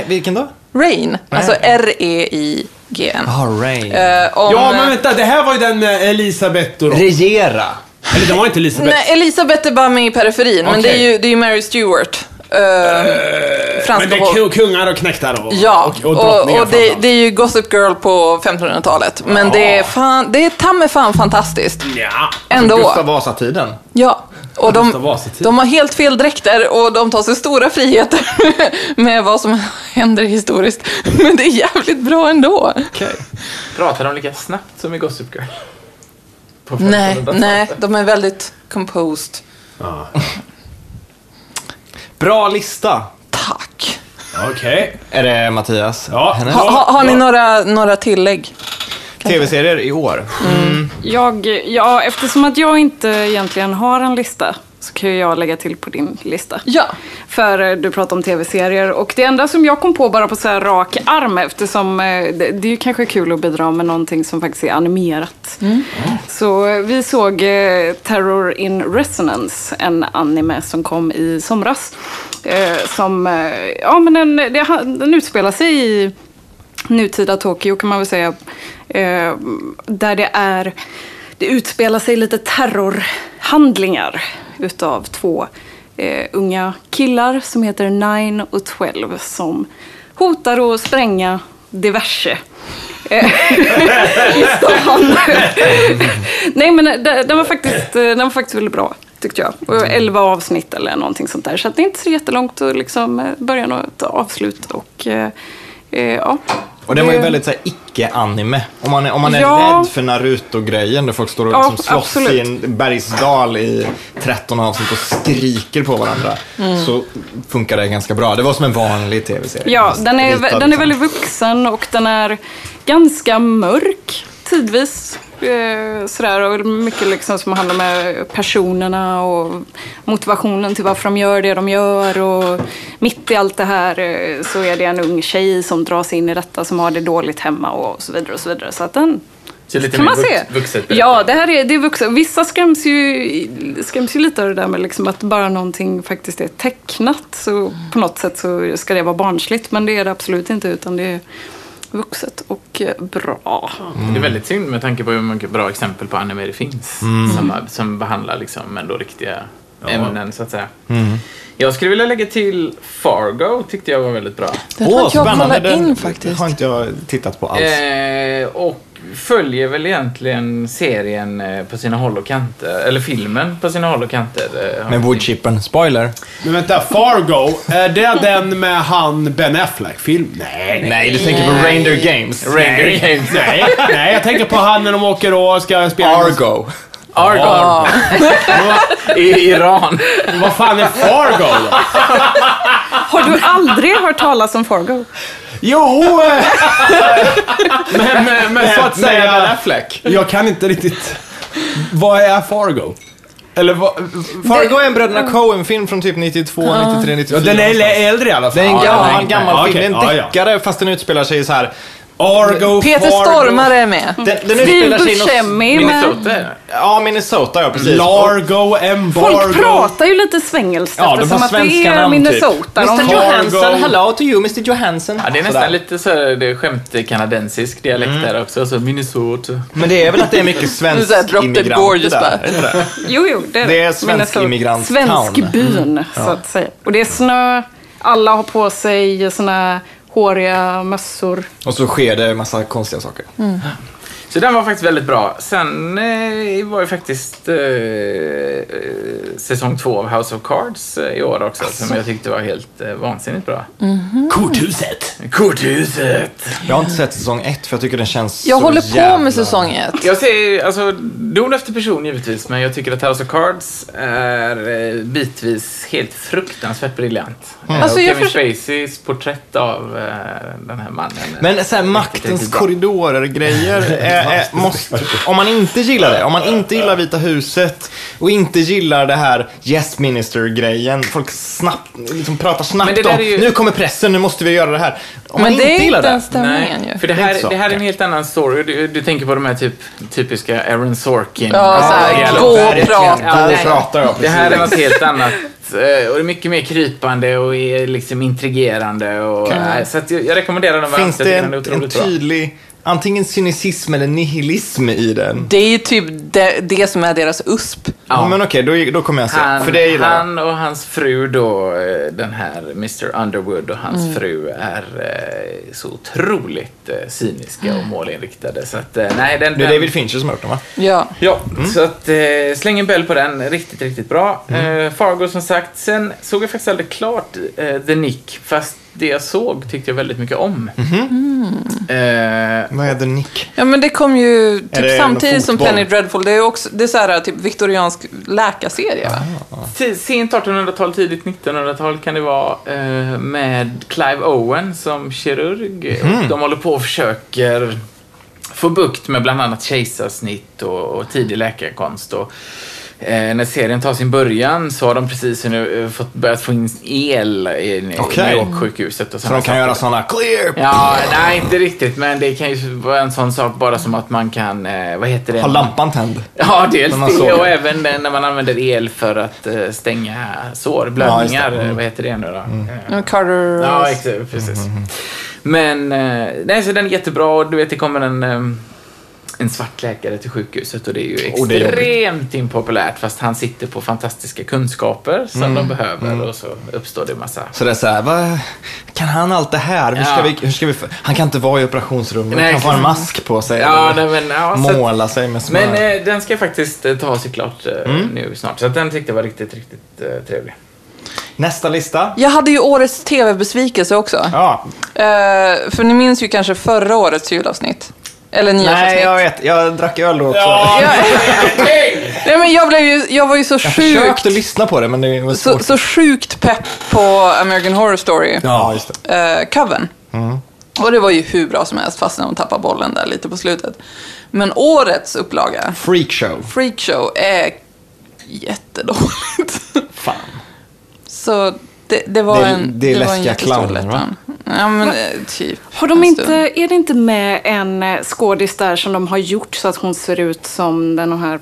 Vilken då? Rain, alltså R-E-I-G-N. Ah, Rain. Eh, om, Ja, men vänta. Det här var ju den med Elisabeth och... Regera. Eller det var inte Elisabeth. Nej, Elisabeth är bara med i periferin, men det är ju, det är ju Mary Stewart. Uh, Men det är kungar och knektar och, Ja, och, och och, drottningar och det, det är ju Gossip Girl på 1500-talet. Men det är, fan, det är ta mig fan fantastiskt. Ja. Ändå. Gustav Vasa-tiden. Ja. Och de, de har helt fel dräkter och de tar sig stora friheter med vad som händer historiskt. Men det är jävligt bra ändå. Okej. Pratar de lika snabbt som i Gossip Girl? Nej, 1500-talet. nej, de är väldigt composed. Bra lista. Tack. Okej. Är det Mattias? Ja. Hennes? Ha, ha, har ni Ja. några, några tillägg? Tv-serier i år. Jag, ja, eftersom att jag inte egentligen har en lista så kan jag lägga till på din lista. Ja. För eh, du pratar om tv-serier och det enda som jag kom på bara på så här rak arm eftersom eh, det, det är ju kanske kul att bidra med någonting som faktiskt är animerat. Så eh, vi såg Terror in Resonance, en anime som kom i somras. Som, ja men den, den utspelar sig i nutida Tokyo kan man väl säga. Där det är, det utspelar sig lite terrorhandlingar utav två eh, unga killar som heter Nine och 12 som hotar att spränga diverse. Eh, i stan. Nej men eh, den, var faktiskt, eh, den var faktiskt väldigt bra tyckte jag. Och 11 avsnitt eller någonting sånt där. Så att det är inte så jättelångt att liksom eh, början och ett avslut. Och, eh, ja. Och den var ju väldigt så här, icke-anime. Om man, är- om man är Ja. rädd för Naruto-grejen där folk står och Ja, liksom slåss absolut. i en bergsdal i 13 avsnitt och skriker på varandra. Så funkar det ganska bra. Det var som en vanlig tv-serie. Ja, den är, den är liksom. väldigt vuxen och den är ganska mörk tidvis. Eh, sådär, och mycket liksom som handlar med personerna och motivationen till varför de gör det de gör. Och mitt i allt det här eh, så är det en ung tjej som dras in i detta som har det dåligt hemma och så vidare. Och så vidare. Så att den, Så lite Kan man se? vuxet Ja, det här är, det är vuxet. Vissa skräms ju, skräms ju lite av det där med liksom att bara någonting faktiskt är tecknat. Så på något sätt så ska det vara barnsligt, men det är det absolut inte. Utan det är vuxet och eh, bra. Det är väldigt synd med tanke på hur många bra exempel på anime det finns. Som, som behandlar liksom ändå riktiga ämnen så att säga. Jag skulle vilja lägga till Fargo, tyckte jag var väldigt bra. Den har inte jag kollat in Den faktiskt. har inte jag tittat på alls. Eh, och följer väl egentligen serien eh, på sina håll och kanter, eller filmen på sina håll och kanter. eh, Med woodchippen. Spoiler. Men vänta, Fargo, är det den med han Ben Affleck-film? Nej, Nej, du tänker på Reindeer Games. Reindeer Games. nej. Nej, jag tänker på han när de åker och ska spela... Argo. Argon. I Iran. Vad fan är Fargo då? Har du aldrig hört talas om Fargo? Jo! eh, men, men, men så att Ben säga, Affleck. jag kan inte riktigt... Vad är Fargo? Eller vad... Fargo är en Bröderna Coen-film från typ 92, 93, 94. Ja, den är äldre i alla fall. Det är en Ja, gammal, är- gammal ja, film. Det är en ja, ja. deckare fast den utspelar sig så här. Argo, Peter Fargo, Stormare är med. Den, den Steve utspelar sig i något... Buscemi med... Minnesota. Ja, Minnesota ja, precis. Largo, Embargo. Folk pratar ju lite svengelskt Ja, de eftersom att det svenska är namn, typ. Minnesota. De Mr Johansson, hello to you Mr Johansson. Ja, det är nästan Sådär. lite så det är skämt kanadensisk dialekt där också. Så Minnesota. Men det är väl att det är mycket svensk gorgeous där. bara. Är det inte det? Jo, jo, det är Det är Minnesota. svensk immigrant Svenskbyn, så att säga. Och det är snö, alla har på sig såna håriga mössor. Och så sker det en massa konstiga saker. Så den var faktiskt väldigt bra. Sen eh, var ju faktiskt eh, eh, säsong två av House of Cards eh, i år också. Som jag tyckte var helt eh, vansinnigt bra. Korthuset. Korthuset! Jag har inte sett säsong ett för jag tycker den känns Jag så håller på jävla... med säsong ett. Jag ser, alltså, don efter person givetvis, men jag tycker att House of Cards är eh, bitvis helt fruktansvärt briljant. Eh, Alltså, Kevin förs- Spaceys porträtt av eh, den här mannen. Men så här, riktigt, maktens korridorer-grejer, är, är, måste, om man inte gillar det, om man inte gillar Vita huset och inte gillar det här Yes Minister-grejen, folk snabbt, liksom pratar Men snabbt det om, är ju- nu kommer pressen, nu måste vi göra det här. Om Men man det inte är gillar inte det, en stämningen Nej, ju. för det Det är här, inte det här är en helt annan story. Du, du tänker på de här typ, typiska Aaron Sorkin. Ja, så här, dialoger. gå och prata. Ja, Gå det- och prata, ja, Det här är något helt annat. eh, Och det är mycket mer krypande och är liksom intrigerande. Och, nej, så att jag, jag rekommenderar den varmt. Finns Jag det den är en, en tydlig, antingen cynism eller nihilism i den? Det är ju typ det, det som är deras USP. Ja. Men okej, då, då kommer jag se. Han, för det gillar jag. han och hans fru då, eh, den här Mr Underwood och hans Mm. fru är eh, så otroligt eh, cyniska och målinriktade. Så att, eh, nej, den, Det är David Fincher som har gjort den va? Ja. Ja, Mm. så att släng en bell på den. Riktigt, riktigt bra. Eh, Fargo som sagt. Sen såg jag faktiskt aldrig klart The Nick, fast det jag såg tyckte jag väldigt mycket om. Eh, Vad är The Nick? ja, men det kom ju typ samtidigt som? Penny Dreadful. Det är också det är så här, typ viktoriansk läkarserie? Ti- Sent 1800-tal, tidigt 1900-tal kan det vara eh, med Clive Owen som kirurg. Och de håller på och försöker få bukt med bland annat kejsarsnitt och, och tidig läkarkonst. Och, när serien tar sin början så har de precis nu eh, fått börjat få in el i. New York-sjukhuset. Och Så de kan saker. göra sådana clear, Ja, nej inte riktigt, men det kan ju vara en sån sak bara som att man kan, eh, vad heter det? ha lampan tänd. Ja, dels det och även eh, när man använder el för att eh, stänga sår, Ja, blödningar. det. Mm. eh, Vad heter det nu då? Eh, Ja, Carter... Ja, exakt, precis. Men, eh, nej, så den är jättebra och du vet, det kommer en, eh, en svart läkare till sjukhuset och det är ju är extremt impopulärt fast han sitter på fantastiska kunskaper som Mm. de behöver och så uppstår det massa Så det är så här, vad, kan han allt det här? Hur ska Ja. vi, hur ska vi, han kan inte vara i operationsrummet, Nej, han får en mask på sig. Ja, nej, men, ja, så att- måla sig med smör. Men eh, den ska faktiskt eh, ta sig klart eh, Mm. nu snart. Så att den tyckte jag var riktigt, riktigt eh, trevlig. Nästa lista. Jag hade ju årets tv-besvikelse också. Ja, Eh, för ni minns ju kanske förra årets julavsnitt. Eller nej nyårsavsnitt. jag vet, jag drack öl då också. Jag, nej, men jag, blev ju, jag var ju så Jag sjukt, försökte lyssna på det men det var så, svårt. så sjukt pepp på American Horror Story. Ja, just det. eh, covern. Och det var ju hur bra som helst, fast när de tappade bollen där lite på slutet. Men årets upplaga, Freakshow. Freakshow, är jättedåligt. Fan. Så det, det var Det är- en det är läskiga clowner, va? Ja, men eh, typ. Har de inte, är det inte med en eh, skådis där som de har gjort så att hon ser ut som den här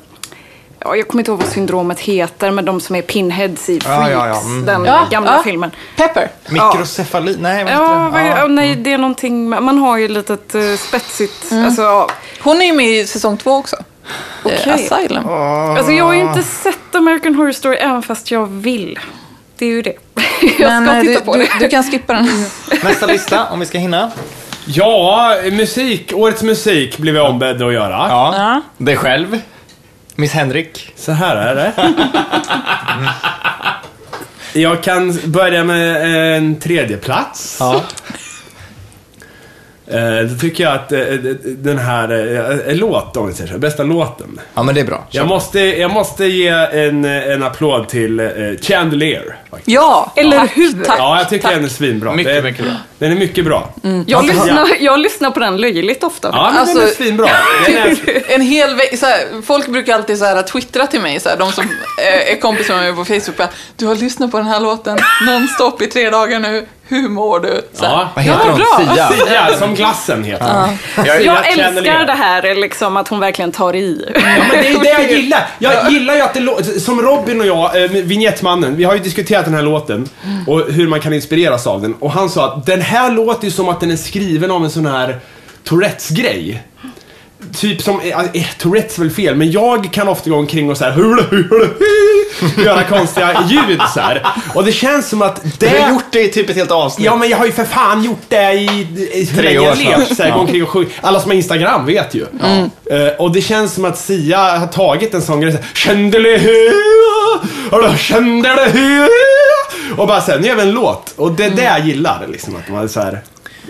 Ja, jag kommer inte ihåg vad syndromet heter, men de som är pinheads i Freaks, Ja, ja, ja. Mm. den Ja, gamla ja. filmen. Pepper. Mikrocefali? Nej, vad Ja, det? ja, nej, det är någonting, med- man har ju litet uh, spetsigt, alltså, ja. Hon är ju med i säsong två också. Eh, Asylum. alltså jag har ju inte sett American Horror Story även fast jag vill. Det är ju det. jag Men ska eh, titta du, på du, det. du kan skippa den. Nästa lista, om vi ska hinna. Ja, musik. Årets musik blev jag ombedd att göra. Ja. Ja. Dig själv. Miss Henrik. Så här är det. Jag kan börja med en tredje plats. Ja. Eh, Då tycker jag att eh, den här eh, låt, om vi säger så, bästa låten. ja, men det är bra. Jag måste, jag måste ge en, en applåd till eh, Chandelier. faktiskt. Ja, Eller tack, hur? Tack. Ja, jag tycker tack. den är svinbra. Mycket, Det är- mycket bra. Den är mycket bra. Jag, lyssnar, jag lyssnar på den löjligt ofta. Ja, men Alltså- den är svinbra. Den är, En hel här, Folk brukar alltid så här, twittra till mig, så här, de som eh, är kompisar med mig på Facebook. Bara, du har lyssnat på den här låten nonstop i tre dagar nu. Hur mår du? Så Ja. Vad heter Ja, hon? Sia? Sia, som glassen heter den. Jag, Jag älskar det här, liksom, att hon verkligen tar i. Ja, men det är det jag gillar. Jag gillar ju att det låter... Som Robin och jag, eh, vignettmannen, vi har ju diskuterat den här låten och hur man kan inspireras av den. Och han sa att den här låter ju som att den är skriven om en sån här Tourettes-grej. Typ som, eh, eh, Tourettes är väl fel, men jag kan ofta gå omkring och så här, göra konstiga ljud så här. Och det känns som att Du det... har gjort det i typ ett helt avsnitt. Ja men jag har ju för fan gjort det i, i hur Tre länge år levt. Så här, Ja. gå omkring och sjung. Alla som har Instagram vet ju. Eh, och det känns som att Sia har tagit en sån grej såhär Chandelier, chandelier och bara såhär, nu gör vi en låt. Och det är det jag gillar liksom. Att man så här,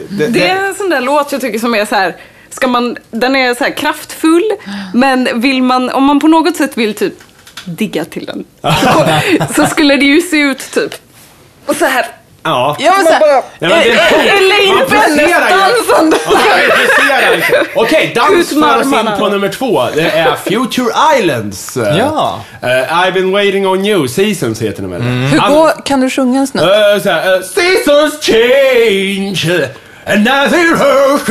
det, Det är en sån där låt jag tycker som är så här. Ska man, den är så här kraftfull, men vill man, om man på något sätt vill typ digga till den, så, skulle det ju se ut typ och så här. Ja. Men så här, Ja, men det är Eh, eh, Elaine liksom. Okej, dans för oss in på nummer två. Det är Future Islands. Ja. Eh, I've been waiting on you, Seasons heter den väl? Hur Han- går, kan du sjunga en snutt? Uh, så här, uh, seasons change and I said, I took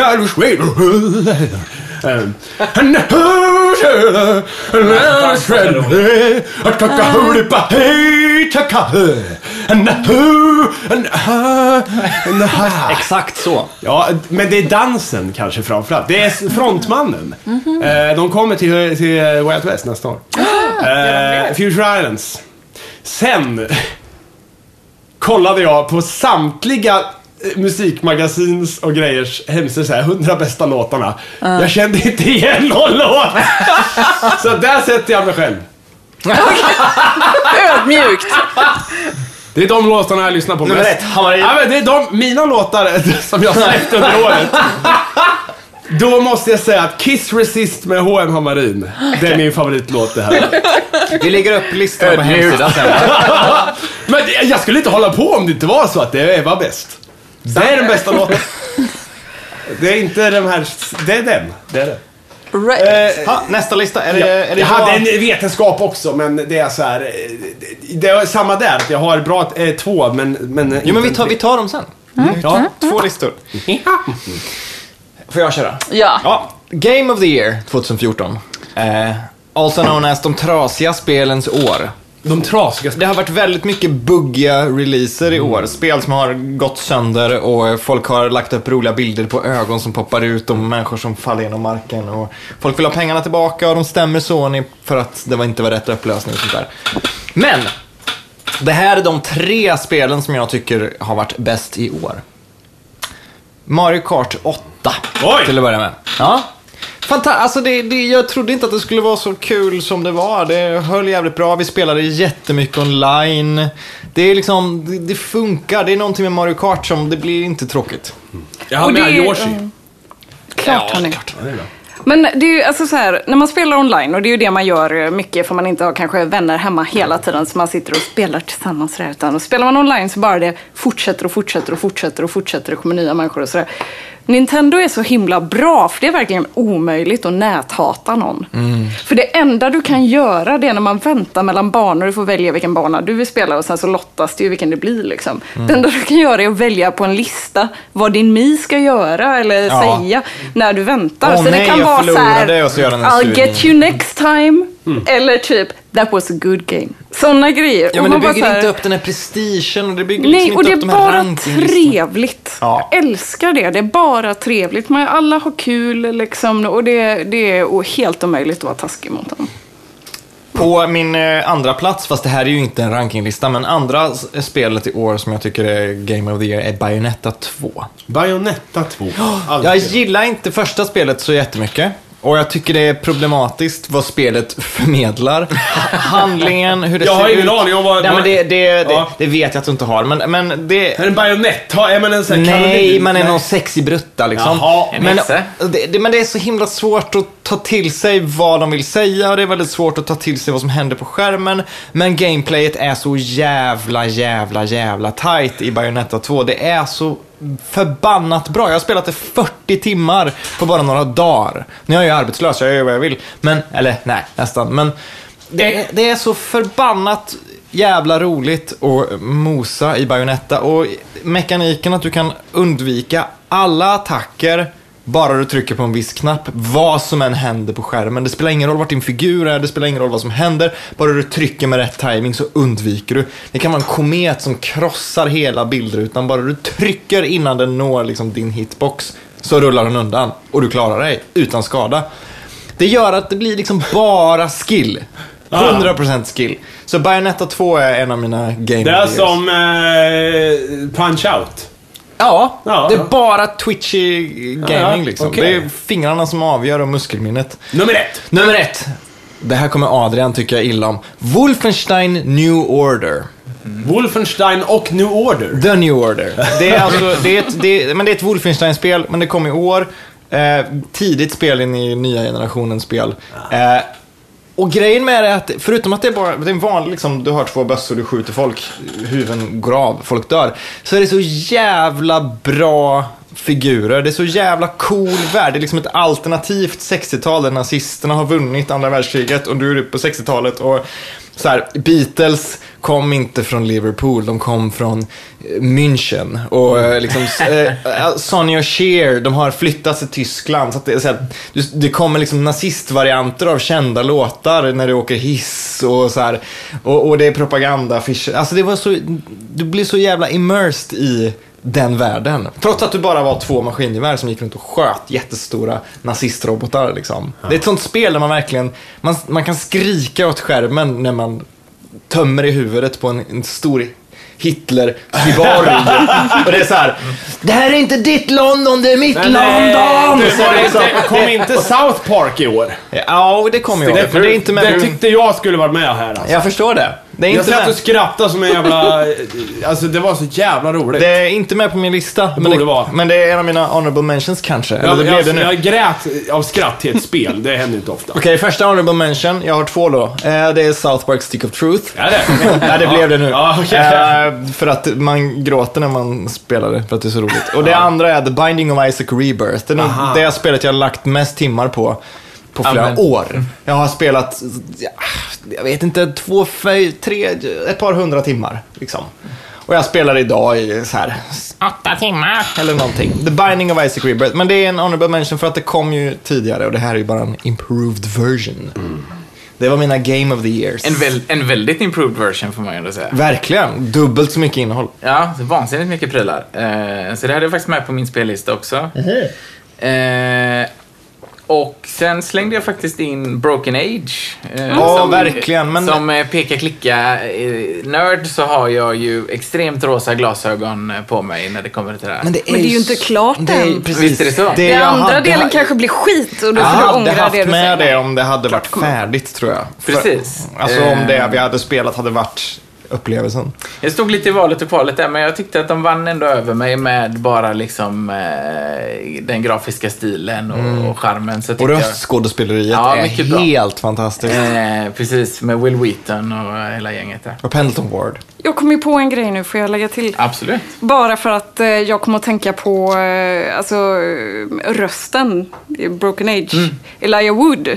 Exakt så. Ja, men det är dansen kanske framförallt. Det är frontmannen. Eh, de kommer till, till Wild West nästa år. Eh, Future Islands. Sen kollade jag på samtliga eh, musikmagasins och grejers hemsidor, såhär, 100 bästa låtarna. Jag kände inte igen någon låt. Så där sätter jag mig själv. Ödmjukt. Det är de låtarna jag lyssnar på Nummer mest. ett, Hammarby. Ja, men det är de, mina låtar som jag släppt under året. Då måste jag säga att Kiss Resist med H.M. Hammarin, det är min favoritlåt det här. Vi lägger upp listan på hemsidan sen. Men jag skulle inte hålla på om det inte var så att det var bäst. Det är den bästa låten. Det är inte den här, det är den. Det är det. Right. Eh, Ha, nästa lista, är det, Ja, är det jag hade en vetenskap också, men det är så här. eh, Det är samma där, jag har bra eh, två, men... men Jo men vi tar, vi tar dem sen. Ja. Två listor. Får jag köra? Ja. Ja, Game of the Year 2014. Eh, also known as de trasiga spelens år. De trasigaste. Det har varit väldigt mycket buggiga releaser i år. Spel som har gått sönder och folk har lagt upp roliga bilder på ögon som poppar ut och människor som faller genom marken. Och folk vill ha pengarna tillbaka och de stämmer Sony för att det var inte var rätt upplösning och sånt där. Men, det här är de tre spelen som jag tycker har varit bäst i år. Mario Kart 8 Oj! till att börja med. Ja. Fanta alltså det, det, jag trodde inte att det skulle vara så kul som det var. Det höll jävligt bra. Vi spelade jättemycket online. Det är liksom, det, det funkar. Det är någonting med Mario Kart som, det blir inte tråkigt. Jag har med det- Yoshi. mm. Klart. Ja, det är bra. Men det är ju alltså så här, när man spelar online, och det är ju det man gör eh, mycket för man inte har kanske vänner hemma hela tiden så man sitter och spelar tillsammans där, utan och spelar man online så bara det fortsätter och fortsätter och fortsätter och fortsätter och kommer nya människor och sådär. Nintendo är så himla bra, för det är verkligen omöjligt att näthata någon. För det enda du kan göra det är när man väntar mellan banor, du får välja vilken bana du vill spela och sen så lottas det ju vilken det blir. Liksom. Det enda du kan göra är att välja på en lista vad din Mi ska göra eller Ja. säga när du väntar. Åh så det nej, kan jag vara så här, och så gör den en I'll sur get min." you next time. Eller typ, that was a good game. Sådana grejer. Ja, men det bygger här- inte upp den här prestigen och det bygger Nej, liksom och det inte är upp de här bara trevligt. Ja. Jag älskar det. Det är bara trevligt. Man, alla har kul liksom, och det, det är helt omöjligt att vara taskig mot dem. På min eh, andra plats, fast det här är ju inte en rankinglista, men andra s- spelet i år som jag tycker är Game of the Year är Bayonetta 2. Bayonetta 2. Jag Aldrig. gillar inte första spelet så jättemycket. Och jag tycker det är problematiskt vad spelet förmedlar. Handlingen, hur det Jag ser har ut. ingen aning om vad- Nej, men det, det, Ja. det, det vet jag att du inte har. Men, men det... Är en bajonett? Har- Är man en sån här Nej, man är någon sexig brutta liksom. Jaha. En men, det, men det är så himla svårt att ta till sig vad de vill säga och det är väldigt svårt att ta till sig vad som händer på skärmen. Men gameplayet är så jävla, jävla, jävla tight i Bayonetta 2. Det är så förbannat bra. Jag har spelat det 40 timmar på bara några dagar. Nu är jag ju arbetslös, jag gör vad jag vill. Men, eller nej, nästan. Men det, det är så förbannat jävla roligt att mosa i Bayonetta och mekaniken att du kan undvika alla attacker bara du trycker på en viss knapp, vad som än händer på skärmen. Det spelar ingen roll vart din figur är, det spelar ingen roll vad som händer. Bara du trycker med rätt timing så undviker du. Det kan vara en komet som krossar hela bildrutan. Bara du trycker innan den når liksom din hitbox så rullar den undan och du klarar dig utan skada. Det gör att det blir liksom bara skill. 100% skill. Så Bayonetta 2 är en av mina game Det är som eh, Punch-Out. Ja, Ja. det är bara twitchy gaming Ja, liksom. okej. Det är fingrarna som avgör och muskelminnet. Nummer ett. Nummer ett. Det här kommer Adrian tycka illa om. Wolfenstein New Order. Wolfenstein och New Order. The New Order. Det är, alltså, det är, ett, det är, men det är ett Wolfenstein-spel, men det kom i år. Eh, tidigt spel in i nya generationens spel. Eh, och grejen med det är att, förutom att det är bara det är en vanlig, liksom, du har två bössor, du skjuter folk, huvuden går av, folk dör. Så är det så jävla bra figurer. Det är så jävla cool värld. Det är liksom ett alternativt 60-tal där nazisterna har vunnit andra världskriget och du är på 60-talet och så här, Beatles kom inte från Liverpool, de kom från eh, München. Och mm. liksom, eh, eh, Sonny och Cher, de har flyttat till Tyskland. Så att det, så här, det kommer liksom nazistvarianter av kända låtar när du åker hiss och så här. Och, och det är propagandaaffischer. Alltså det var så, du blir så jävla immersed i den världen. Trots att du bara var två maskingevär som gick runt och sköt jättestora nazistrobotar. Liksom. Det är ett sånt spel där man verkligen, man, man kan skrika åt skärmen när man tömmer i huvudet på en, en stor Hitler-cyborg. och det är så här, det här är inte ditt London, det är mitt London! Det Så var det liksom, kom inte South Park i år. ja, det ihåg, men det är inte med. Det tyckte jag skulle varit med här alltså. jag förstår det. Det är Jag inte satt och skrattade som en jävla... Alltså det var så jävla roligt. Det är inte med på min lista. Men borde det, vara. men det är en av mina honorable mentions kanske. Eller jag, det blev jag, det nu. jag grät av skratt till ett spel. Det händer inte ofta. Okej, första honorable mention. Jag har två då. Eh, det är South Park Stick of Truth. Är det? Nej, det blev det nu. Ja, okej. Eh, för att man gråter när man spelar det, för att det är så roligt. Och det andra är The Binding of Isaac Rebirth. Det är Aha. det spelet jag har lagt mest timmar på. På flera Amen. år. Jag har spelat, ja, jag vet inte, två, tre, ett par hundra timmar. Liksom. Och jag spelar idag i så här åtta timmar eller någonting. The Binding of Isaac Rebirth. Men det är en honorable mention för att det kom ju tidigare och det här är ju bara en improved version. Det var mina Game of the Years. En, väl, en väldigt improved version får man ju ändå säga. Verkligen. Dubbelt så mycket innehåll. Ja, så vansinnigt mycket prylar. Eh, så det hade jag faktiskt med på min spellista också. Eh, och sen slängde jag faktiskt in Broken Age. Eh, Ja, verkligen, men- Som eh, peka-klicka-nörd så har jag ju extremt rosa glasögon eh, på mig när det kommer till det här. Men det är, Men det är ju inte klart det är, än. precis, Visst är det så? Den jag andra hade- delen kanske blir skit och då Jag får du hade ångra haft det du med säger. det om det hade varit färdigt, tror jag. För- Precis. Alltså om Eh. det vi hade spelat hade varit upplevelsen. Jag stod lite i valet och kvalet där, men jag tyckte att de vann ändå över mig med bara liksom eh, den grafiska stilen och, och charmen. Så Och röstskådespeleriet Ja, är mycket bra. helt fantastiskt. Eh, precis, med Will Wheaton och hela gänget där. Och Pendleton Ward. Jag kom ju på en grej nu, får jag lägga till? Absolut. Bara för att eh, jag kommer att tänka på eh, alltså, rösten i Broken Age. Mm. Elijah Wood.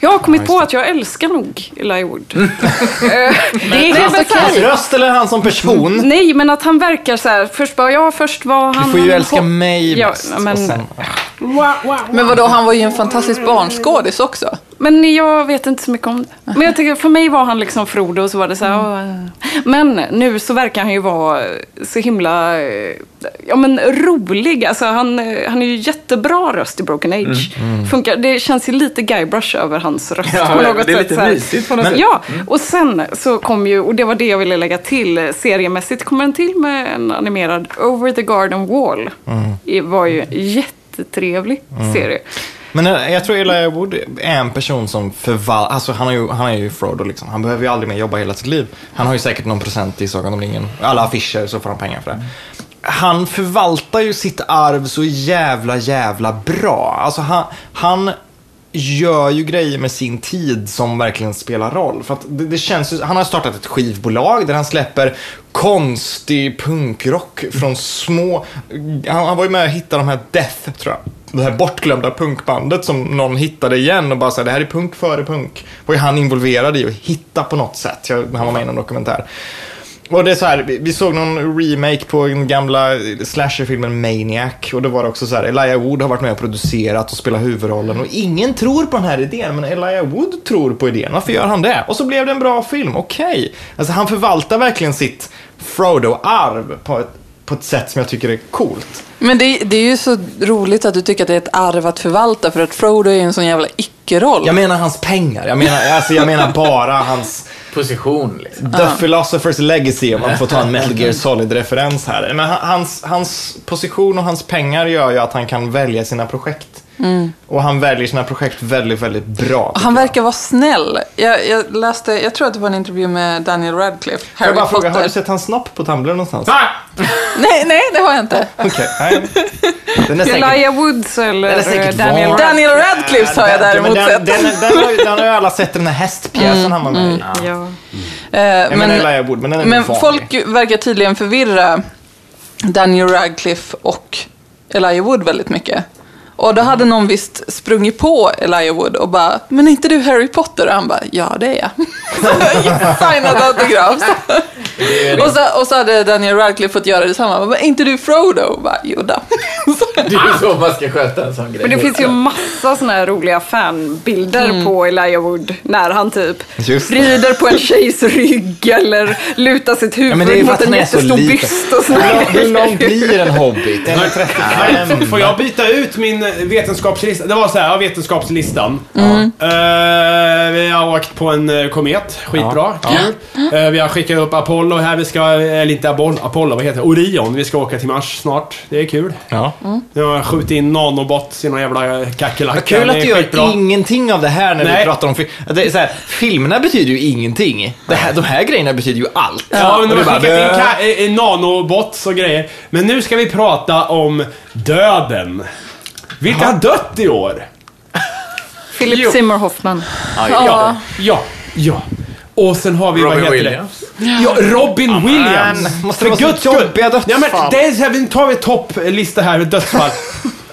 Jag har kommit på att jag älskar nog Elijah Wood. Mm. Eh, det är väl så Hans röst eller han som person? Nej, men att han verkar så här. Först bara, ja, först var han... Du får ju älska hopp- mig Ja, mest. men- sen, Men vadå, han var ju en fantastisk barnskådis också. Men jag vet inte så mycket om det. Men jag tycker, för mig var han liksom Frodo och så var det så här, "Åh." Men nu så verkar han ju vara så himla ja, men rolig. Alltså, han, han är ju jättebra röst i Broken Age. Funkar, det känns ju lite Guybrush över hans röst Ja, på något det är sätt. lite mysigt på något Men, sätt. Ja, och sen så kom ju, och det var det jag ville lägga till, seriemässigt kommer den till med en animerad Over the Garden Wall. Det var ju en jättetrevlig serie. Men eh, jag tror Elijah Wood är en person som förvaltar, alltså han, har ju, han är ju Frodo liksom. Han behöver ju aldrig mer jobba hela sitt liv. Han har ju säkert någon procent i Sagan om ringen. Alla affischer så får han pengar för det. Han förvaltar ju sitt arv så jävla, jävla bra. Alltså han, han gör ju grejer med sin tid som verkligen spelar roll. För att det, det känns ju, han har startat ett skivbolag där han släpper konstig punkrock från små... Han, han var ju med och hittade de här Death, tror jag. Det här bortglömda punkbandet som någon hittade igen och bara sa det här är punk före punk. Var ju han involverad i att hitta på något sätt. Jag, han var med i någon dokumentär. Och det är så här, vi- vi såg någon remake på den gamla slasherfilmen Maniac. Och då var det också så här, Elijah Wood har varit med och producerat och spelat huvudrollen. Och ingen tror på den här idén, men Elijah Wood tror på idén. Varför gör han det? Och så blev det en bra film, okej. Alltså han förvaltar verkligen sitt Frodo-arv på ett, på ett sätt som jag tycker är coolt. Men det, det är ju så roligt att du tycker att det är ett arv att förvalta för att Frodo är ju en sån jävla icke-roll. Jag menar hans pengar, jag menar, alltså, jag menar bara hans Position liksom. The Philosopher's Legacy, om man får ta en Metal Gear Solid-referens här. Men han- hans, hans position och hans pengar gör ju att han kan välja sina projekt. Och han väljer sina projekt väldigt, väldigt bra. Han verkar vara snäll. Jag, jag läste, jag tror att det var en intervju med Daniel Radcliffe, Harry jag bara fråga, har du sett hans snopp på Tumblr någonstans? Ah! Nej, nej, det har jag inte. Okej, nej. Är säkert... Elijah Woods eller Den är säkert Daniel var- Daniel Radcliffe har jag Den- däremot men sett. den, den, den, har, ju- den har ju alla sett, den här hästpjäsen han var med i. Ja. Eh, Jag menar Elijah Wood, men den är men folk verkar tydligen förvirra Daniel Radcliffe och Elijah Wood väldigt mycket. Och då hade någon visst sprungit på Elijah Wood och bara, men är inte du Harry Potter? Och han bara, ja det är jag. Signat autograf. och, så, och så hade Daniel Radcliffe fått göra detsamma. Men är inte du Frodo? Och bara, jo då. Det är ju så man ska sköta en sån grej. Men det finns ju massa såna här roliga fanbilder på Elijah Wood när han typ Just rider på en tjejs rygg eller lutar sitt huvud men det är för mot att en jättestor byst och såna Hur lång- Hur grejer. lång blir en hobbit? En 35? Får jag byta ut min vetenskapslista? Det var så här, ja, vetenskapslistan. Mm. Eh, vi har åkt på en eh, komet, skitbra, kul. Eh, vi har skickat upp Apollo här, vi ska, eller inte Apollo, Apollo, vad heter det? Orion, vi ska åka till Mars snart. Det är kul. Ja. Nu har jag skjutit in nanobots i någon jävla kackerlacka. Vad kul Det att du gör skitbra. ingenting av det här när vi Nej. pratar om film. Det är så här, filmerna betyder ju ingenting. Det här, de här grejerna betyder ju allt. Ja, men de Och har skickat in ka- eh, nanobots och grejer. Men nu ska vi prata om döden. Vilka har dött i år? Philip Jo. Seymour Hoffman. Ja, ja, ja. Och sen har vi, Robin vad heter Williams. det? Ja, Robin Williams. men, måste det vara så jobbiga dödsfall? Ja, men det är så här, vi tar vi topplista här med dödsfall.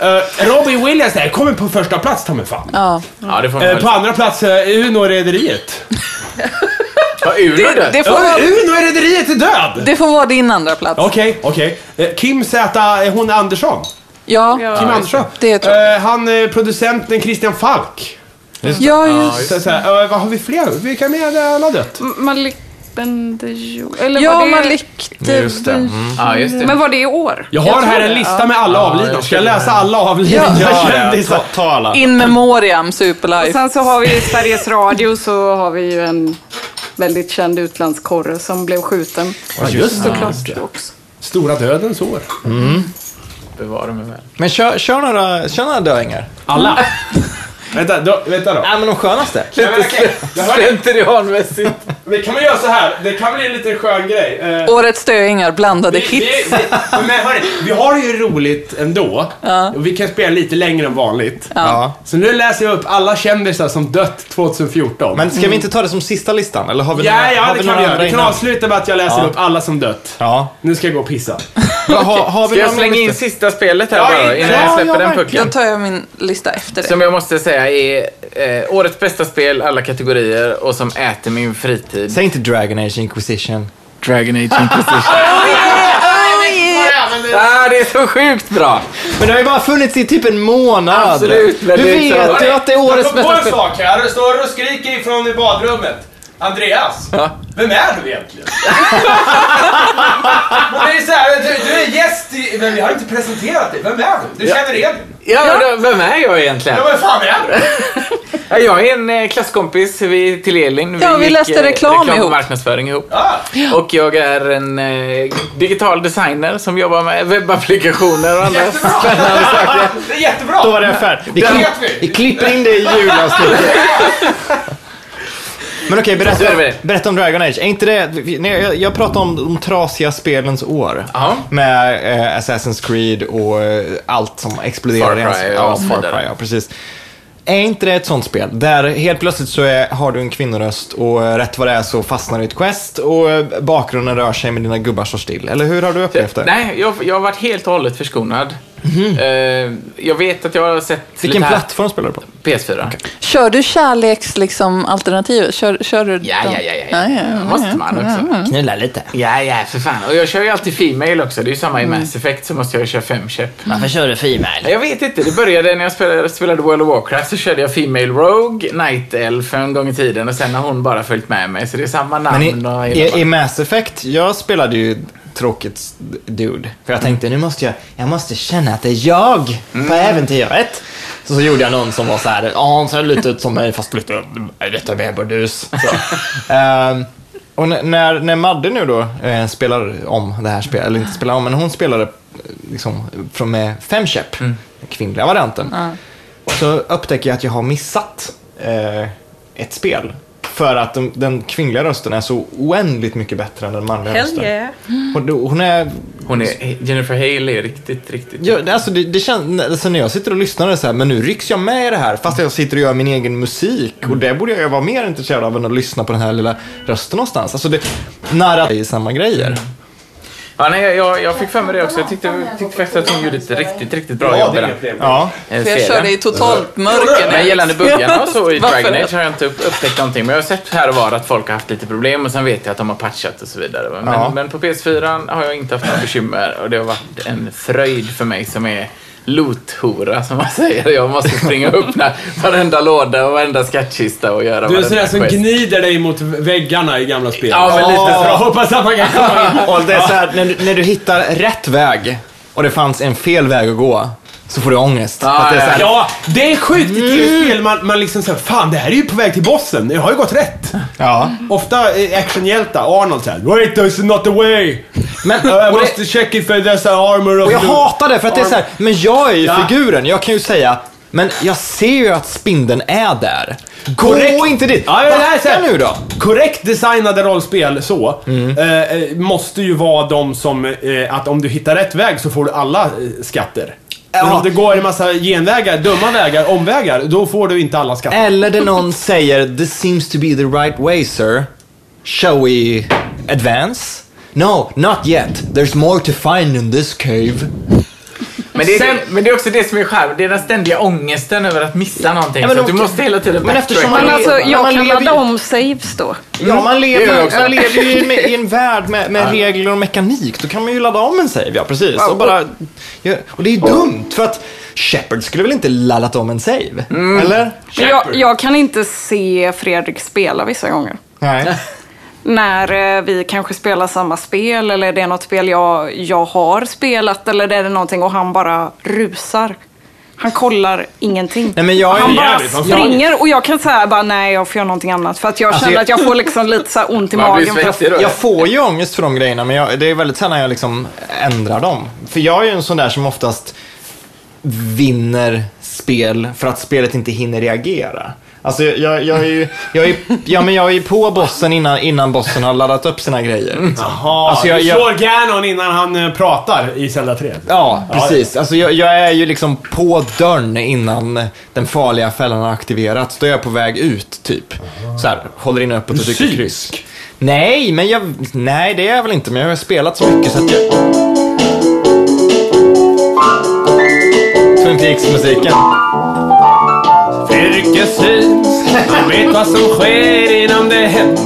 Eh, Robin Williams där, kommer på första plats ta mig fan. Ja. Ja, det får man Eh, väl. på andra plats, uh, Uno-rederiet. Var Uno Det, dött? det, får Ja, vara, Uno-rederiet är död! det får vara din andra plats. Okej, okej. Eh, Kim Z, eh, hon är Andersson. Ja, Ja. Kim Andersson. det tror jag. Eh, han är producenten Christian Falk. Ja just Så, så här, eh, vad har vi fler? Vilka mer är alla dött? Malik Bendejo. Eller Ja, var det... Malik. Just det. Mm. Ja, just det. Men var det i år? Jag har tror här en det, lista med alla Ja, avlidna. jag Ska jag känner läsa det. alla avlidna Ja, ta, kändisar? ta alla. In memoriam, Och Superlife. sen så har vi i Sveriges Radio så har vi ju en väldigt känd utlandskorre som blev skjuten. Ja, just det. Såklart också. Stora dödens år. Bevara mig väl. Men kör, kör, några, kör några döingar. Alla. vänta, då, vänta då. Nej, men de skönaste. Jag hör- Slentrianmässigt. Men kan man göra så här? Det kan bli en liten skön grej. Eh, Årets döingar, blandade vi, hits. vi, vi, men hörni, vi har det ju roligt ändå. Och vi kan spela lite längre än vanligt. Ja. Så nu läser jag upp alla kändisar som dött 2014. Men ska vi inte ta det som sista listan? Eller har vi ja, några, ja, har det vi kan några vi göra. andra Vi kan innan? avsluta med att jag läser Ja. upp alla som dött. Ja. Nu ska jag gå och pissa. Ha, har vi Ska jag slänga in sista spelet här Ja, bara innan ja, jag släpper ja, den pucken? Då tar jag min lista efter det. Som jag måste säga är eh, årets bästa spel, alla kategorier och som äter min fritid. Säg inte Dragon Age Inquisition. Dragon Age Inquisition. ah, det är så sjukt bra! Men det har ju bara funnits i typ en månad. Absolut, Hur är vet så- du att det är årets Jag kom på bästa en spel? sak här. Det står och skriker ifrån i badrummet. Andreas, Ja. vem är du egentligen? Det är så här, du, du är gäst i... Men vi har inte presenterat dig. Vem är du? Du känner igen Ja, då, vem är jag egentligen? Ja, vem fan är du? Ja, Jag är en eh, klasskompis vi, till Elin. Ja, vi gick, läste eh, reklam reklam och ihop. marknadsföring ihop. Ah, Och jag är en eh, digital designer som jobbar med webbapplikationer och andra spännande saker. Det är jättebra! Då var det färdigt. Vi, vi. vi klipper in det i julavsnittet. Men okej, berätta, med berätta om Dragon Age. Är inte det, jag, jag pratar om de trasiga spelens år. Ja. Med eh, Assassin's Creed och eh, allt som exploderar. Far Cry och ja, så Far. Cry, ja, precis. Är inte det ett sånt spel där helt plötsligt så är, har du en kvinnoröst och eh, rätt vad det är så fastnar du i ett quest och eh, bakgrunden rör sig men dina gubbar står still? Eller hur har du upplevt det? Nej, jag, jag har varit helt och hållet förskonad. Eh, jag vet att jag har sett Vilken lite här- plattform spelar du på? PS4. Kör du kärleks liksom, alternativet? Kör, kör du Ja, dem? ja, ja, ja. ja, ja. Måste man också. Knulla lite. Ja, ja, för fan. Och jag kör ju alltid Female också. Det är ju samma i Mass Effect så måste jag ju köra femköp. Varför kör du Female? Jag vet inte. Det började när jag spelade, spelade World of Warcraft så körde jag Female Rogue, Night Elf en gång i tiden och sen har hon bara följt med mig. Så det är samma namn Men i, i, i Mass Effect, jag spelade ju tråkigt dude. För jag tänkte, nu måste jag, jag måste känna att det är jag på äventyret. Så, så gjorde jag någon som var så här, ja han ser lite ut som mig fast lite, lite mer burdus. Ehm, och när, när Madde nu då eh, spelar om det här spelet, eller inte spelar om, men hon spelade eh, liksom från med fem käpp, den kvinnliga varianten. Så upptäcker jag att jag har missat eh, ett spel. För att den, den kvinnliga rösten är så oändligt mycket bättre än den manliga Hell rösten. yeah. Hon, hon är... Hon är, Jennifer Hale är riktigt, riktigt... Ja, alltså det, det känns, alltså när jag sitter och lyssnar är så här, men nu rycks jag med i det här fast jag sitter och gör min egen musik. Och det borde jag ju vara mer intresserad av än att lyssna på den här lilla rösten någonstans. Alltså det, nära i samma grejer. Ja, nej, jag, jag fick för mig det också. Jag tyckte, tyckte faktiskt att hon gjorde ett riktigt, riktigt bra jobb i den. Ja. eh, För jag körde i totalt mörker. Men gällande buggarna och så i Varför? Dragon Age har jag inte upp, upptäckt någonting. Men jag har sett här och var att folk har haft lite problem och sen vet jag att de har patchat och så vidare. Men, Ja. men på PS4 har jag inte haft några bekymmer och det har varit en fröjd för mig som är loot-hora som man säger. Jag måste springa och öppna varenda låda och varenda skattkista och göra Du är en sån varenda där som gnider dig mot väggarna i gamla spel. Ja, men lite Åh. För att hoppas att man kan komma in. Och det är så här, när, du, när du hittar rätt väg och det fanns en fel väg att gå så får du ångest. Ja, att det är här, Ja, det är sjukt i tv-spel. Man, man liksom säger fan det här är ju på väg till bossen. Jag har ju gått rätt. ja. Ofta eh, actionhjältar, Arnold säger Wait, there's not the way. Men, Jag och det, måste check if there's a armor Och jag the- hatar det för att det är så här, men jag är ju Ja. figuren. Jag kan ju säga, men jag ser ju att spindeln är där. Gå Korrekt. inte dit. Ja, ja, det här nu då. Korrekt designade rollspel så, Mm. eh, eh, måste ju vara de som, eh, att om du hittar rätt väg så får du alla eh, skatter. Men om det går en massa genvägar, dumma vägar, omvägar, då får du inte alla skatter. Eller det någon säger, this seems to be the right way sir. Shall we advance? No, not yet. There's more to find in this cave. Men det, är, Sen- men det är också det som är skärm. Det är den ständiga ångesten över att missa någonting. Ja, men så att du måste hela tiden Men eftersom Man alltså, lever- jag man kan lever ju- ladda om saves då. Ja, man det gör jag lever, lever ju i, i en värld med, med regler och mekanik. Då kan man ju ladda om en save, ja precis. Och, bara, och det är dumt, för att Shepard skulle väl inte laddat om en save? Eller? Men jag, jag kan inte se Fredrik spela vissa gånger. Nej. När eh, vi kanske spelar samma spel eller det är något spel jag, jag har spelat eller det är det någonting och han bara rusar. Han kollar ingenting. Nej, men jag är han bara springer och jag kan säga bara nej jag får göra någonting annat. För att jag Alltså, känner jag- att jag får liksom lite så här ont i magen. svettig. Jag får ju ångest för de grejerna, men jag, det är väldigt sällan jag liksom ändrar dem. För jag är ju en sån där som oftast vinner spel för att spelet inte hinner reagera. Alltså jag, jag, är, ju, jag, är, ja, men jag är på bossen innan, innan bossen har laddat upp sina grejer. Jaha, Alltså, jag- du jag- slår Ganon innan han eh, pratar i Zelda 3. Ja, precis. Alltså jag, jag är ju liksom på dörren innan den farliga fällan har aktiverats. Då är jag på väg ut, typ. Så här, håller inne uppåt och trycker kryss. Nej, men jag... Nej, det är jag väl inte. Men jag har spelat så mycket så att jag... Twin Peaks-musiken. Fredrik syns, han vet vad som sker innan det händer.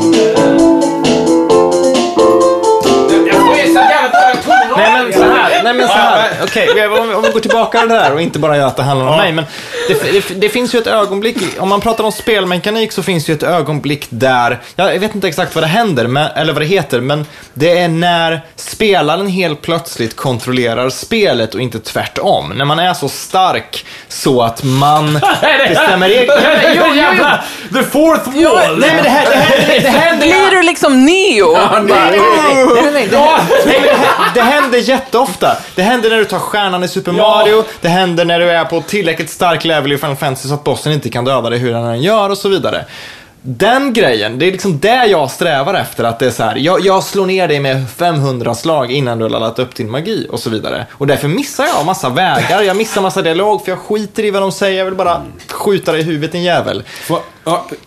Nej men så här, nej men så här. okej, om, om vi går tillbaka till det där och inte bara gör att det handlar om mig. Men det, det, det finns ju ett ögonblick, om man pratar om spelmekanik så finns ju ett ögonblick där, jag vet inte exakt vad det händer, men, eller vad det heter, men det är när spelaren helt plötsligt kontrollerar spelet och inte tvärtom. När man är så stark så att man bestämmer regler. Jo, jävla, the fourth wall. Nej men det här, det här, det händer Blir du liksom Neo? Nej, nej, nej, det händer jätteofta. Det händer när du tar stjärnan i Super Mario, det händer när du är på tillräckligt stark level i Final Fantasy så att bossen inte kan döda dig hur den än gör och så vidare. Den grejen, det är liksom det jag strävar efter. Att det är så här, jag, jag slår ner dig med 500 slag innan du har laddat upp din magi och så vidare. Och därför missar jag massa vägar, jag missar massa dialog för jag skiter i vad de säger, jag vill bara skjuta dig i huvudet din jävel.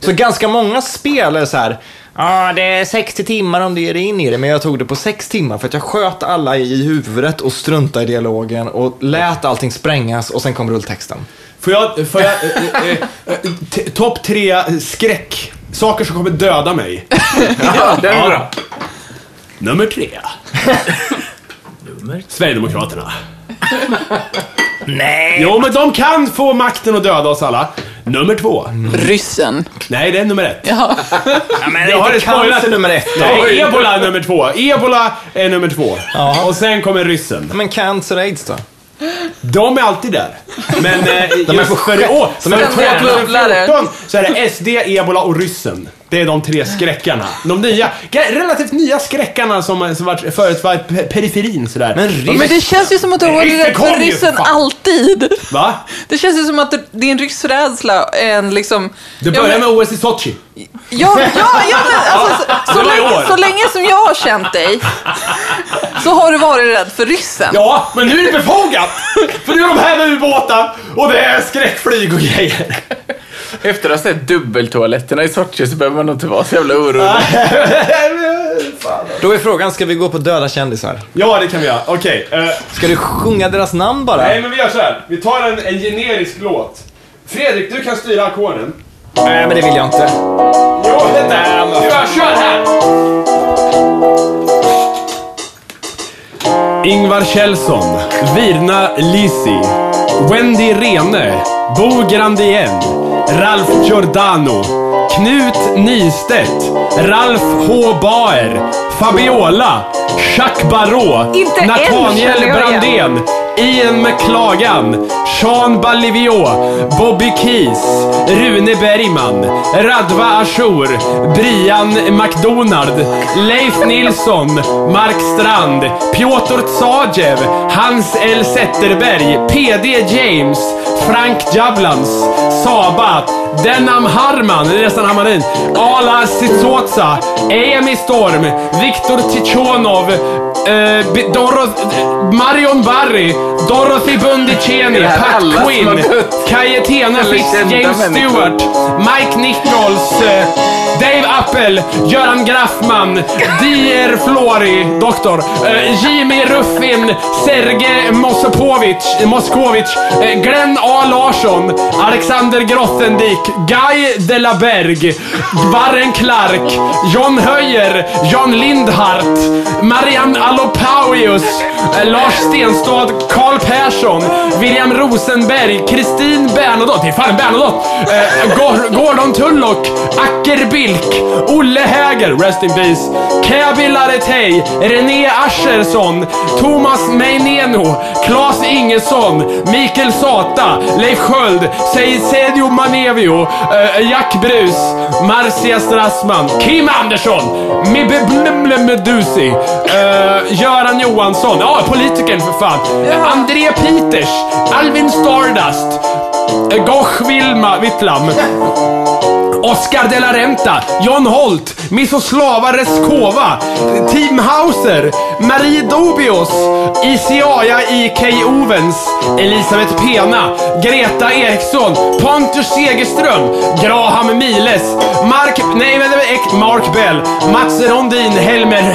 Så ganska många spel är så här. Ja, det är 60 timmar om du ger dig in i det, men jag tog det på 6 timmar för att jag sköt alla i huvudet och struntade i dialogen och lät allting sprängas och sen kom rulltexten. Får jag, får jag, eh, eh, eh, topp tre skräck. Saker som kommer döda mig. Ja, den är bra. Nummer tre. Sverigedemokraterna. Nej! Jo, men de kan få makten att döda oss alla. Nummer två. Ryssen. Nej, det är nummer ett. Ja. Ja, men Jag har inte spoilat. cancer nummer ett. då. Nej, ebola är nummer två. Ebola är nummer två. Ja. Och sen kommer ryssen. Men cancer och aids då? De är alltid där. Men eh, De är på för, sjätte- åh, de är för på sjätte 2014 bubblare. så är det SD, ebola och ryssen. Det är de tre skräckarna. De nya, relativt nya skräckarna som, som varit, förut var pe- periferin sådär. Men ryss- Men det känns ju som att du har varit rädd för ryssen alltid. Va? Det känns ju som att det- din ryssrädsla är en liksom... Det Ja, börjar men- med OS i Sochi. Ja, ja, ja men alltså, så, var länge, så länge som jag har känt dig så har du varit rädd för ryssen. Ja, men nu är det befogat! För nu är de här med ubåtar och det är skräckflyg och grejer. Efter att ha sett dubbeltoaletterna i Sochi så behöver man nog inte vara så jävla orolig. Då är frågan, ska vi gå på döda kändisar? Ja, det kan vi göra. Okej. eh, Ska du sjunga deras namn bara? nej, men vi gör så här. Vi tar en, en generisk låt. Fredrik, du kan styra ackorden. Nej, men det vill jag inte. Jo, vänta. Kör, kör här! Ingvar Kjellson, Virna Lisi, Wendy Rene, Bo Grandien, Ralf Giordano, Knut Nystedt, Ralf H. Baer, Fabiola, Jacques Barrault, Nathaniel. Brandén, Ian McLagan, Sean Balivio, Bobby Keys, Rune Bergman, Radva Ashour, Brian McDonald, Leif Nilsson, Mark Strand, Piotr Tsajev, Hans L Zetterberg, PD James, Frank Jablans, Saba, Denham Harman, det är nästan Hammarin, Ala Sitsotsa, Emi Storm, Viktor Tichonov, eh, Doroth- Marion Barry, Dorothy Bundiceni, Pat alla som Quinn, dött? Eller Fitz, kända James människor? Stewart, Mike Nichols, eh, Dave Appel, Göran Graffman, Dier Flori, doktor, eh, Jimmy Ruffin, Serge Moskovic, Moskovic eh, Glenn A Larsson, Alexander Clark, Guy de la Berg, Warren Clark, John Höjer, John Lindhart, Marianne Alopauius, Lars Stenstad, Karl Persson, William Rosenberg, Kristin Bernadotte, det är fan Bernadotte, eh, Gordon Tullock, Acker Bilk, Olle Häger, rest in peace, Käbi Laretej, René Aschersson, Thomas Meineno, Claes Ingesson, Mikael Sata, Leif Sköld, Seisedio Manevio, eh, Jack Brus, Marcia Strassman, Kim Andersson, Medusi, eh, Göran Johansson, ja politikern för fan, Eh, André Peters, Alvin Stardust, eh, Goch Vilma Wittlam. Oscar de la Renta, John Holt, Misoslava Reskova, Team Hauser, Marie Dobios, Isiaya I.K. Ovens, Elisabeth Pena, Greta Eriksson, Pontus Segerström, Graham Miles, Mark, nej vänta, Mark Bell, Mats Rondin, Helmer,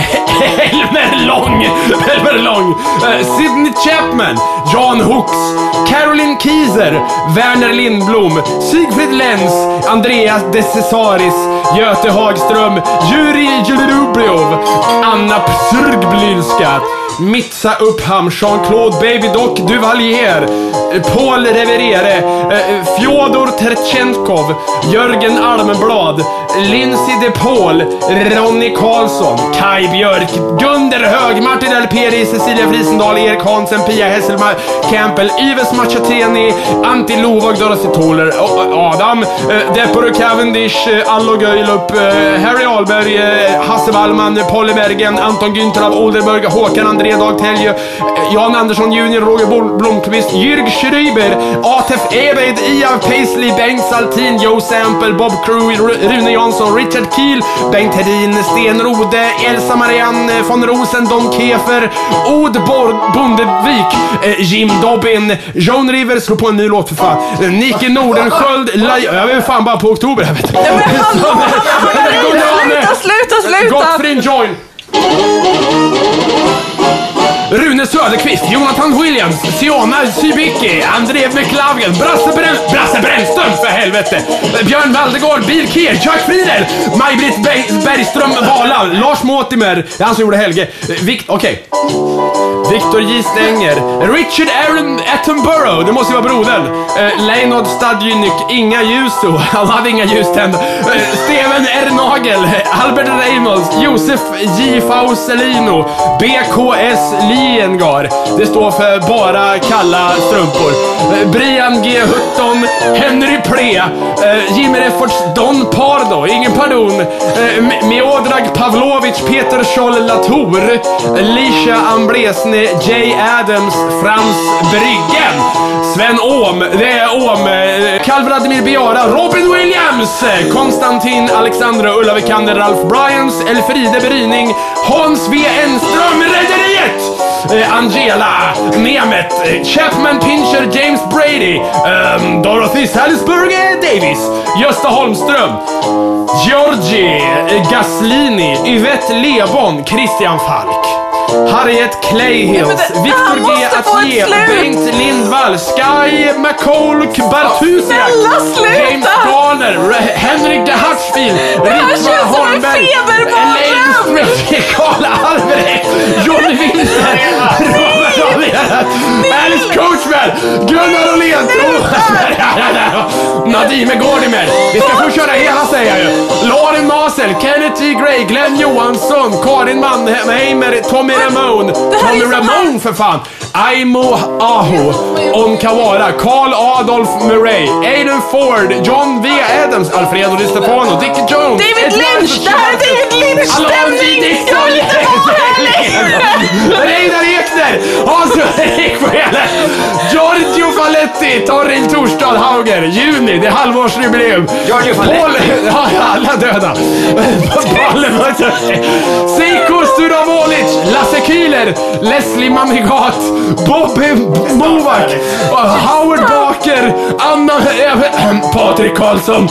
Helmer Lång, Helmer Lång, Uh, eh, Sidney Chapman, Jan Hooks, Caroline Kieser, Werner Lindblom, Sigfrid Lenz, Andreas de Cesaris, Göte Hagström, Juri Jurubljov, Anna Psrgblylska, Mitsa Uppham, Jean-Claude Baby Doc Duvalier, Paul Reverere, eh, Fjodor Tertjenkov, Jörgen Almblad, Lindsay de Paul, Ronny Karlsson, Kai Björk, Gunder Hög, Martin Alperi, Cecilia Frisendahl, Erik Hansen, Pia Hesselmar, Campbell, Yves Machateni, Antti Lovag, Dorothy Toller, Adam, eh, Cavendish, eh, Allo Göjlup, eh, Harry Ahlberg, Hasse Wallman, Polly Bergen, Anton Günther av Oldenburg, Håkan André Dag Telje, eh, Jan Andersson Junior, Roger Blomqvist, Jürg Schröber, Atef Ebeid, Ian Paisley, Bengt Saltin, Joe Sample, Bob Crew, Rune Jansson, Richard Kiel, Bengt Hedin, Sten Rode, Elsa Marianne von Rosen, Don Kefer, Od Bondevik, eh, Jim Dobbin, John Rivers, slå på en ny låt för fan, eh, Nike Nordenskjöld, jag är fan bara på oktober här vet du. Sluta, sluta, sluta! Gottfrid Join. Rune Söderqvist, Jonathan Williams, Siona Sybicki, André McLaughlin, Brasse, Brän Brasse Brännström för helvete! Björn Valdegård, Bill Kier, Chuck Friedel, Maj-Britt Be Bergström Vala, Lars Måtimer, det är han som gjorde Helge. Vikt, okej. Victor J. Stenger, Richard Aaron Attenborough, det måste ju vara brodern. Eh, Leonard Stadjunik, Inga Juso, han hade inga ljuständer. Eh, Steven R. Nagel, Albert Reynolds, Josef J. Fauselino, BKS Liengar. Det står för bara kalla strumpor. Eh, Brian G. Hutton, Henry Ple, eh, Jimmy Efforts Don Pardo, ingen pardon. Eh, Miodrag Pavlovic, Peter Scholl Latour, Lisha Amblesne, Jay Adams, Frans Bryggen, Sven Åhm, det är Åhm, eh, Karl Vladimir Biara, Robin Williams, Konstantin Alexandra, Ulla Vikander, Ralph Bryans, Elfride Bryning, Hans V. Enström, Rederiet! Eh, Angela Nemeth, eh, Chapman Pincher, James Brady, ehm, Dorothy Salisbury eh, Davis, Gösta Holmström, Giorgi, eh, Gaslini, Yvette Lebon, Christian Falk. Harriet Clayhills, det- Victor G. slut! Bengt Lindvall, Sky McColk Bartusiak! James Garner, Henrik de Hartsfield, Ritva Holmberg! Elaine Strickey, Karl Albrecht, Johnny Winter, Alice Coachman, Gunnar Åhlén, Nadime Gordimer. Vi ska få köra hela säger jag ju. Lauren Masel, Kenneth T. Gray, Glenn Johansson, Karin Mannheimer, Tommy Ramone. här är Tommy Ramone för fan. Aimo Aho, Onkawara, Carl Adolf Murray, Aiden Ford, John V. Adams, Alfredo Di Stefano, Dickie Jones. David Lynch! Det här är David Lynch-stämning! Jag vill inte vara här längre! Reidar Ekner, Hans Ulrik Sjöler, Giorgio Faletti, Torrin Torstad Hauger, juni, det är halvårsjubileum. Giorgio Faletti. Paul, ja, alla döda. Seiko Sturavovic, Lasse Kühler, Leslie Manigat, Bobby Movak, Howard Baker, Anna, äh, Patrik Karlsson,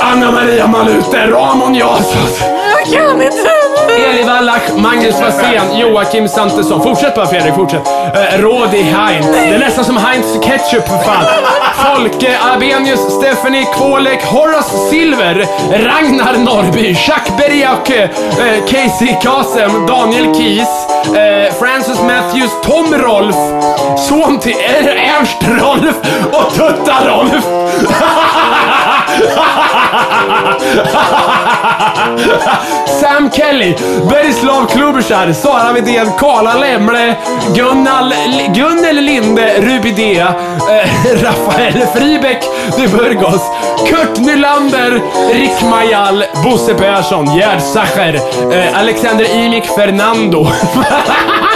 Anna Maria Malute, Ramon Jansson. Jag kan inte! Eli Wallach, Magnus Wassén, Joakim Santesson. Fortsätt bara Fredrik, fortsätt. Uh, Rodi Heinz. Det är nästan som Heinz ketchup för fan. Folke Abenius, Stephanie Kvålek, Horace Silver, Ragnar Norrby, Jacques Bergiac, uh, eh, Casey Kasem, Daniel Kies, eh, Francis Matthews, Tom Rolf, son till Er- Ernst Rolf och Tutta Rolf. Sam Kelly, Berislav Klubersar, Sara Widén, Karla Lemle, Gunnal, Gunnel Linde, Rubidea, eh, Rafael Fribeck de Burgos, Kurt Nylander, Rick Majal, Bosse Persson, Gerd Sacher, eh, Alexander Imik Fernando.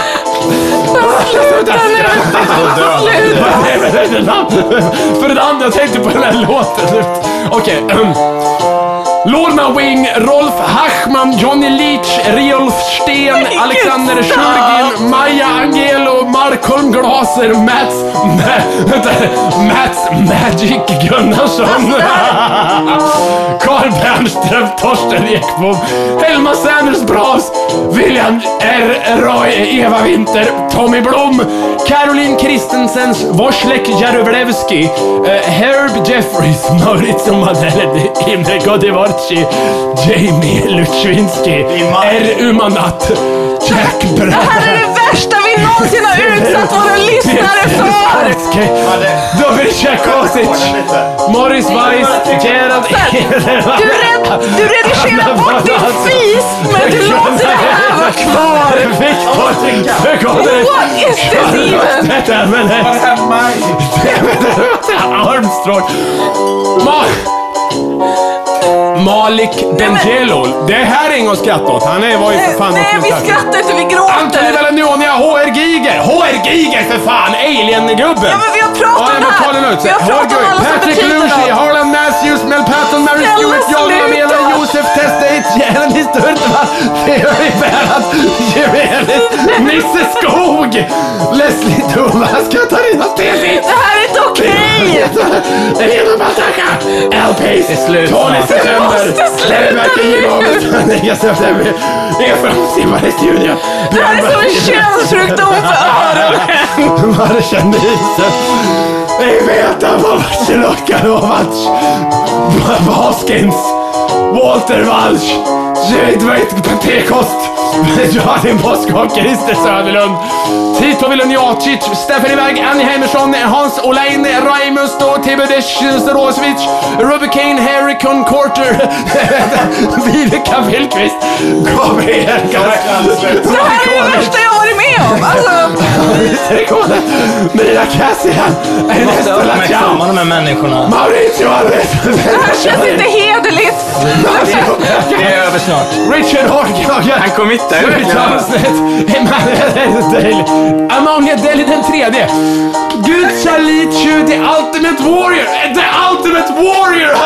För det andra, jag tänkte på den här låten. Okej. Okay. Lorna Wing, Rolf Hachman, Johnny Leach, Riolf Sten, Alexander Sjurgin, Maja Angelo, Markholm Glaser, Mats, Ma, vänta, Mats Magic Gunnarsson, Carl Bernström, Torsten Ekbom, Helma Sanders Bras, William R. Roy, Eva Winter, Tommy Blom, Caroline Christensens, Woslek Jarowlewski, eh, Herb Jeffries, Maurizio Madeleine, Imre Godivorci, Jamie Lutschwinski, R. Umanat, Jack Det Brad. här är det värsta vi någonsin har utsatt våra lyssnare för! Dobry Kosic, Morris Weiss, Gerald Du, red, du redigerar bort din fis, men du låter det här vara kvar! Viktor Förgården. What is this even? Armstrong. Ma Oh. Malik Bengelo. Det här är inget att skratta åt. Han är, var ju för fan Nej, vi skrattar inte, vi Anthony gråter! Velanuonia, HR Giger! HR Giger för fan! Alien-gubben! Ja, men vi har pratat om det här. Vi har pratat om alla som Patrick Lucy. Harlan Matthews, Mel Patton, Mary Stewart, John. Lamela, Josef Testate, Jenny Sturtman, Theory Bernhard, Juvelis, Nisse Skog, Leslie Thomas, Katarina Stensson. Det här är inte okej! Elena Bataka, LPs, Tony September, sluta Nya September, Efraim Simmar i studion. Det här är som en könssjukdom för öronen! Marschandisen. Vi vet att Babach Lokanovac. Baskins. Walter Walsh. Jedveit Pentecost. Johannin Boskov, Christer Söderlund. Tito Vilunjacic, Stefan Iväg, Annie Heimersson, Hans Olain, Raimus då, Tibudesh Rosvic, Ruby Kane, Harry Concorter, Viveka Billqvist, Gabriel Det här är det värsta jag har varit med om! Alltså! Mira Cassian! Ernesto Uppmärksamma Lachau! de här människorna. Mauricio Alves! det här känns inte hederligt! Det är över snart. Richard Horghagen! Han committar ju verkligen. Daly! Amalia Deli den tredje! Gud Chalichu, The Ultimate Warrior! The Ultimate Warrior!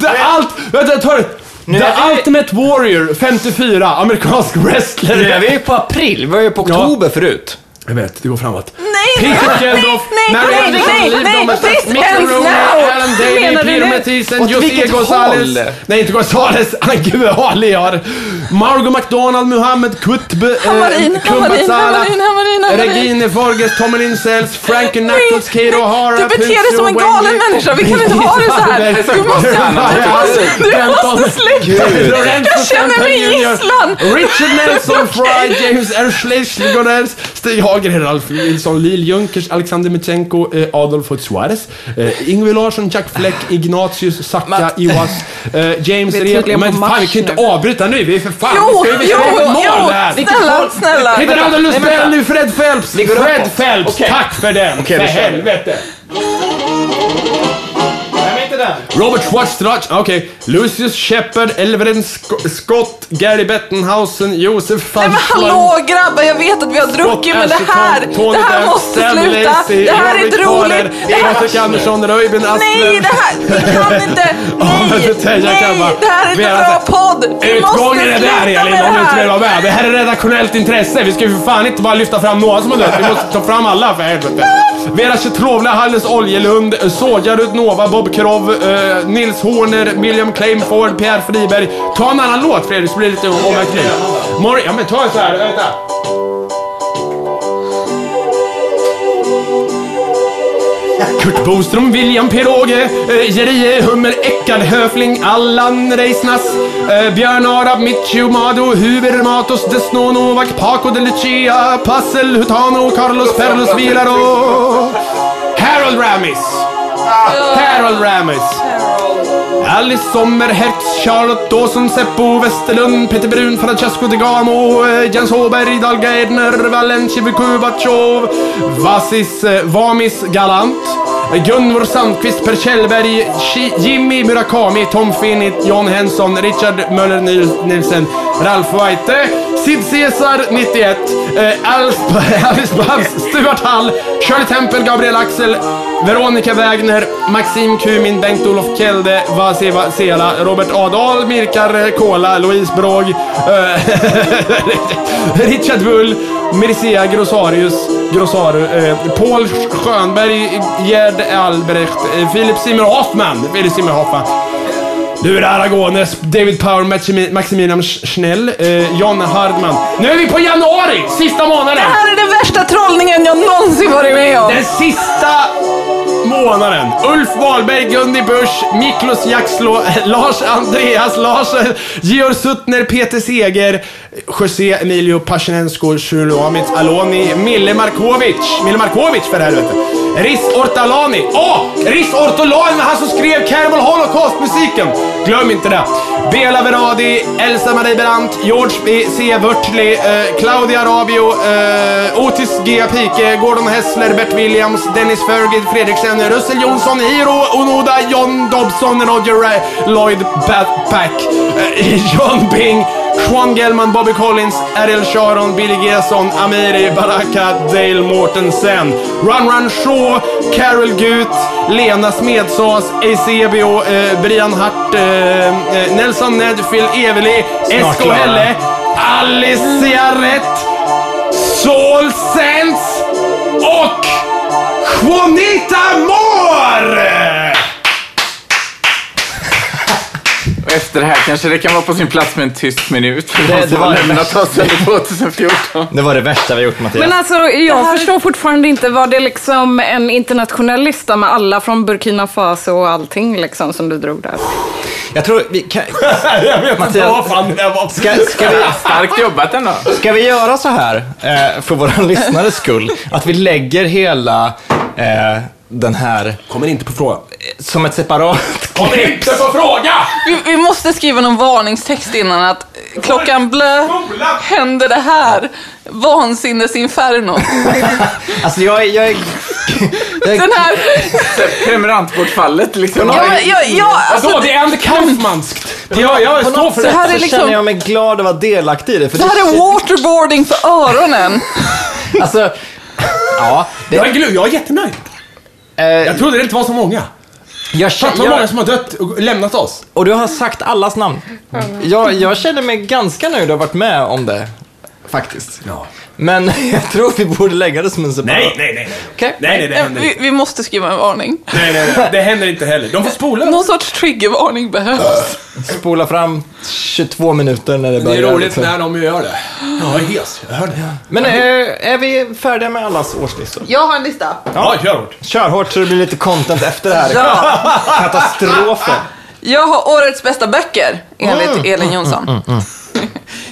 The Ult... Vänta, ta det! Nu The är vi- Ultimate Warrior 54, amerikansk wrestler. Nu är vi ju på april, vi var ju på oktober förut. Jag vet, det går framåt. Nej, Peter Geldof, nej, Liv Michael Rooney. Alan du Peter? Mathisen, José Gonzales. Nej, inte Gonzales. Gud, Ali har. Margot McDonald, Muhammed Hamarin, Hamarin, Hamarin. Regine Forges, Tommy Linsells, Frankie Knuckles, Kato O'Hara, Du beter dig som en galen människa. Vi kan inte ha det så här. Du måste, du måste sluta. Jag känner mig gisslan. Richard Nelson Fry, James R. Schlegelers, Stig Hager, Ralf Nilsson, Lill Junkers, Alexander Mitjenko, eh, Adolfo Suarez, eh, Ingvar Larsson, Jack Fleck, Ignatius, Saka, Iwas, eh, James tydligen Men fan, vi kan inte nu. avbryta nu. Vi är för fan... Jo, vi ska ju jo, ju jo, här. snälla, snälla. Adam Nej, Lustell nu, Fred Phelps. Fred. Phelps, Okej. tack för den. Okej, för helvete. Den. Robert Schwartzdrach, okej. Lucius Shepard, Elveren Sc- Scott, Gary Bettenhausen, Josef Nej men hallå grabbar, jag vet att vi har druckit men det här, det här måste sluta. Det här är inte roligt. Patrik Andersson, Röjben Asplund. nej, det här, vi kan inte. Nej, nej, det här är inte bra alltså- podd. Vi Utgången är där Elin, om du inte vill vara med. Det här är redaktionellt intresse. Vi ska ju för fan inte bara lyfta fram några som har dött. Vi måste ta fram alla för helvete. Vera Chetrovla, Hannes Oljelund, Soja Rudnova, Bob Krov, eh, Nils Horner, William Claimford, Pierre Friberg. Ta en annan låt Fredrik, så blir det lite overkligt. Ja men ta en så här, vänta. Kurt Boström, William Piroge, eh, Jerie Hummer, Eckard Höfling, Allan Reisnas, eh, Björn Arab, Mitchu Mado, Huber Matos, Desno Novak, Paco de Lucia, Passel Hutano, Carlos Perlos Vilaro, Harold Ramis. Harold Ramis. Alice Sommer, Hertz, Charlotte Dawson, Seppo Westerlund, Peter Brun, Francesco De Gamo, eh, Jens Håberg, Dalga Edner, Valenci Kubatjov, Vasis eh, Vamis Galant, Gunvor Sandqvist, Per Kjellberg, Jimmy Murakami, Tom Finnit, John Henson, Richard Möller Nielsen, Nilsen, Ralf Weite, Sid Caesar 91, eh, Alice, Alice Babs, Stuart Hall, Shirley Temple, Gabriel Axel, Veronica Wägner, Maxim Kumin, Bengt-Olof Kelde, Vaseva Sela, Robert Adal, Mirkar Kola, Louise Brog, eh, Richard Wull, Mircea Grossarius, Grossaru, eh, Paul Schönberg, Gerd Albrecht, eh, Filip Simmer Hoffman, Filip Simmer Hoffman. Du är Aragones, David Power, Maximi- Maximilian Sch- Schnell, eh, John Hardman. Nu är vi på januari! Sista månaden! Det här är den värsta trollningen jag någonsin varit med om. Den sista månaden. Ulf Wahlberg, Gundi Busch, Miklos Jaxlo, Lars Andreas, Lars, Georg Suttner, Peter Seger, José Emilio Pasjenensko, Shulamit Aloni, Mille Markovic. Mille Markovic för helvete. Riz Ortalani. Åh! Riz Ortolani, han som skrev Cannibal Holocaust-musiken. Glöm inte det. Bela Veradi, Elsa Marie Brandt, George B. C. Wörtli, eh, Claudia Rabio, eh, Otis G. Pike, Gordon Hessler, Bert Williams, Dennis Fergid, Fredriksen, Russell Jonsson, Hiro Onoda, John Dobson, Roger Ray, Lloyd Backpack, eh, John Bing, Juan Gelman, Bobby Collins, Ariel Sharon, Billy Gesson, Amiri Baraka, Dale Mortensen, Run Run Shaw, Carol Gut, Lena Smedsås, Eusebio, eh, Brian Hart, eh, eh, Nelson Ned, Phil Eveli, Esko. Helle, Alicia Rätt, Soul Sense och Juanita Moore! Och efter det här kanske det kan vara på sin plats med en tyst minut för Det- de det som var det lämnat oss under 2014. Det var det värsta vi gjort Mattias. Men alltså, jag förstår fortfarande inte, var det liksom en internationell lista med alla från Burkina Faso och allting liksom som du drog där? Jag tror vi kan... Jag vet inte Mattias, vad fan det var. Ska, ska, vi, Starkt jobbat ändå. ska vi göra så här, eh, för våra lyssnares skull, att vi lägger hela eh, den här Kommer inte på fråga. som ett separat Kommer inte på fråga! Vi, vi måste skriva någon varningstext innan att klockan blö händer det här. Vansinnesinferno. Alltså jag är... Jag är, jag är Den här... Prenumerantbortfallet liksom. Ja, men, ja, ja, Vadå? alltså, Det är Andy Kaufmanskt. Jag, jag på står något för det här är så liksom- känner jag mig glad att vara delaktig i det. För det här är waterboarding för öronen. Alltså, ja. Det, Jag är, jag är jättenöjd. Eh, Jag trodde det inte var så många. jag, Fatta känner, vad många som har dött och lämnat oss. och du har sagt allas namn. Jag, jag känner mig ganska nöjd att ha varit med om det, faktiskt. Ja. Men jag tror vi borde lägga det som en separat. Nej, nej, nej. Okej. Nej, nej, det händer Vi, inte. vi måste skriva en varning. Nej, nej, nej. Det händer inte heller. De får spola. Någon sorts triggervarning behövs. Spola fram 22 minuter när det Det börjar. är roligt liksom. när de gör det. Ja, jag är hes. Jag hör det. Men eh, är vi färdiga med allas årslistor? Jag har en lista. Ja, kör hårt. Kör hårt så det blir lite content efter det här. Ja. Katastrofen. Jag har årets bästa böcker, enligt Mm. Elin Jonsson.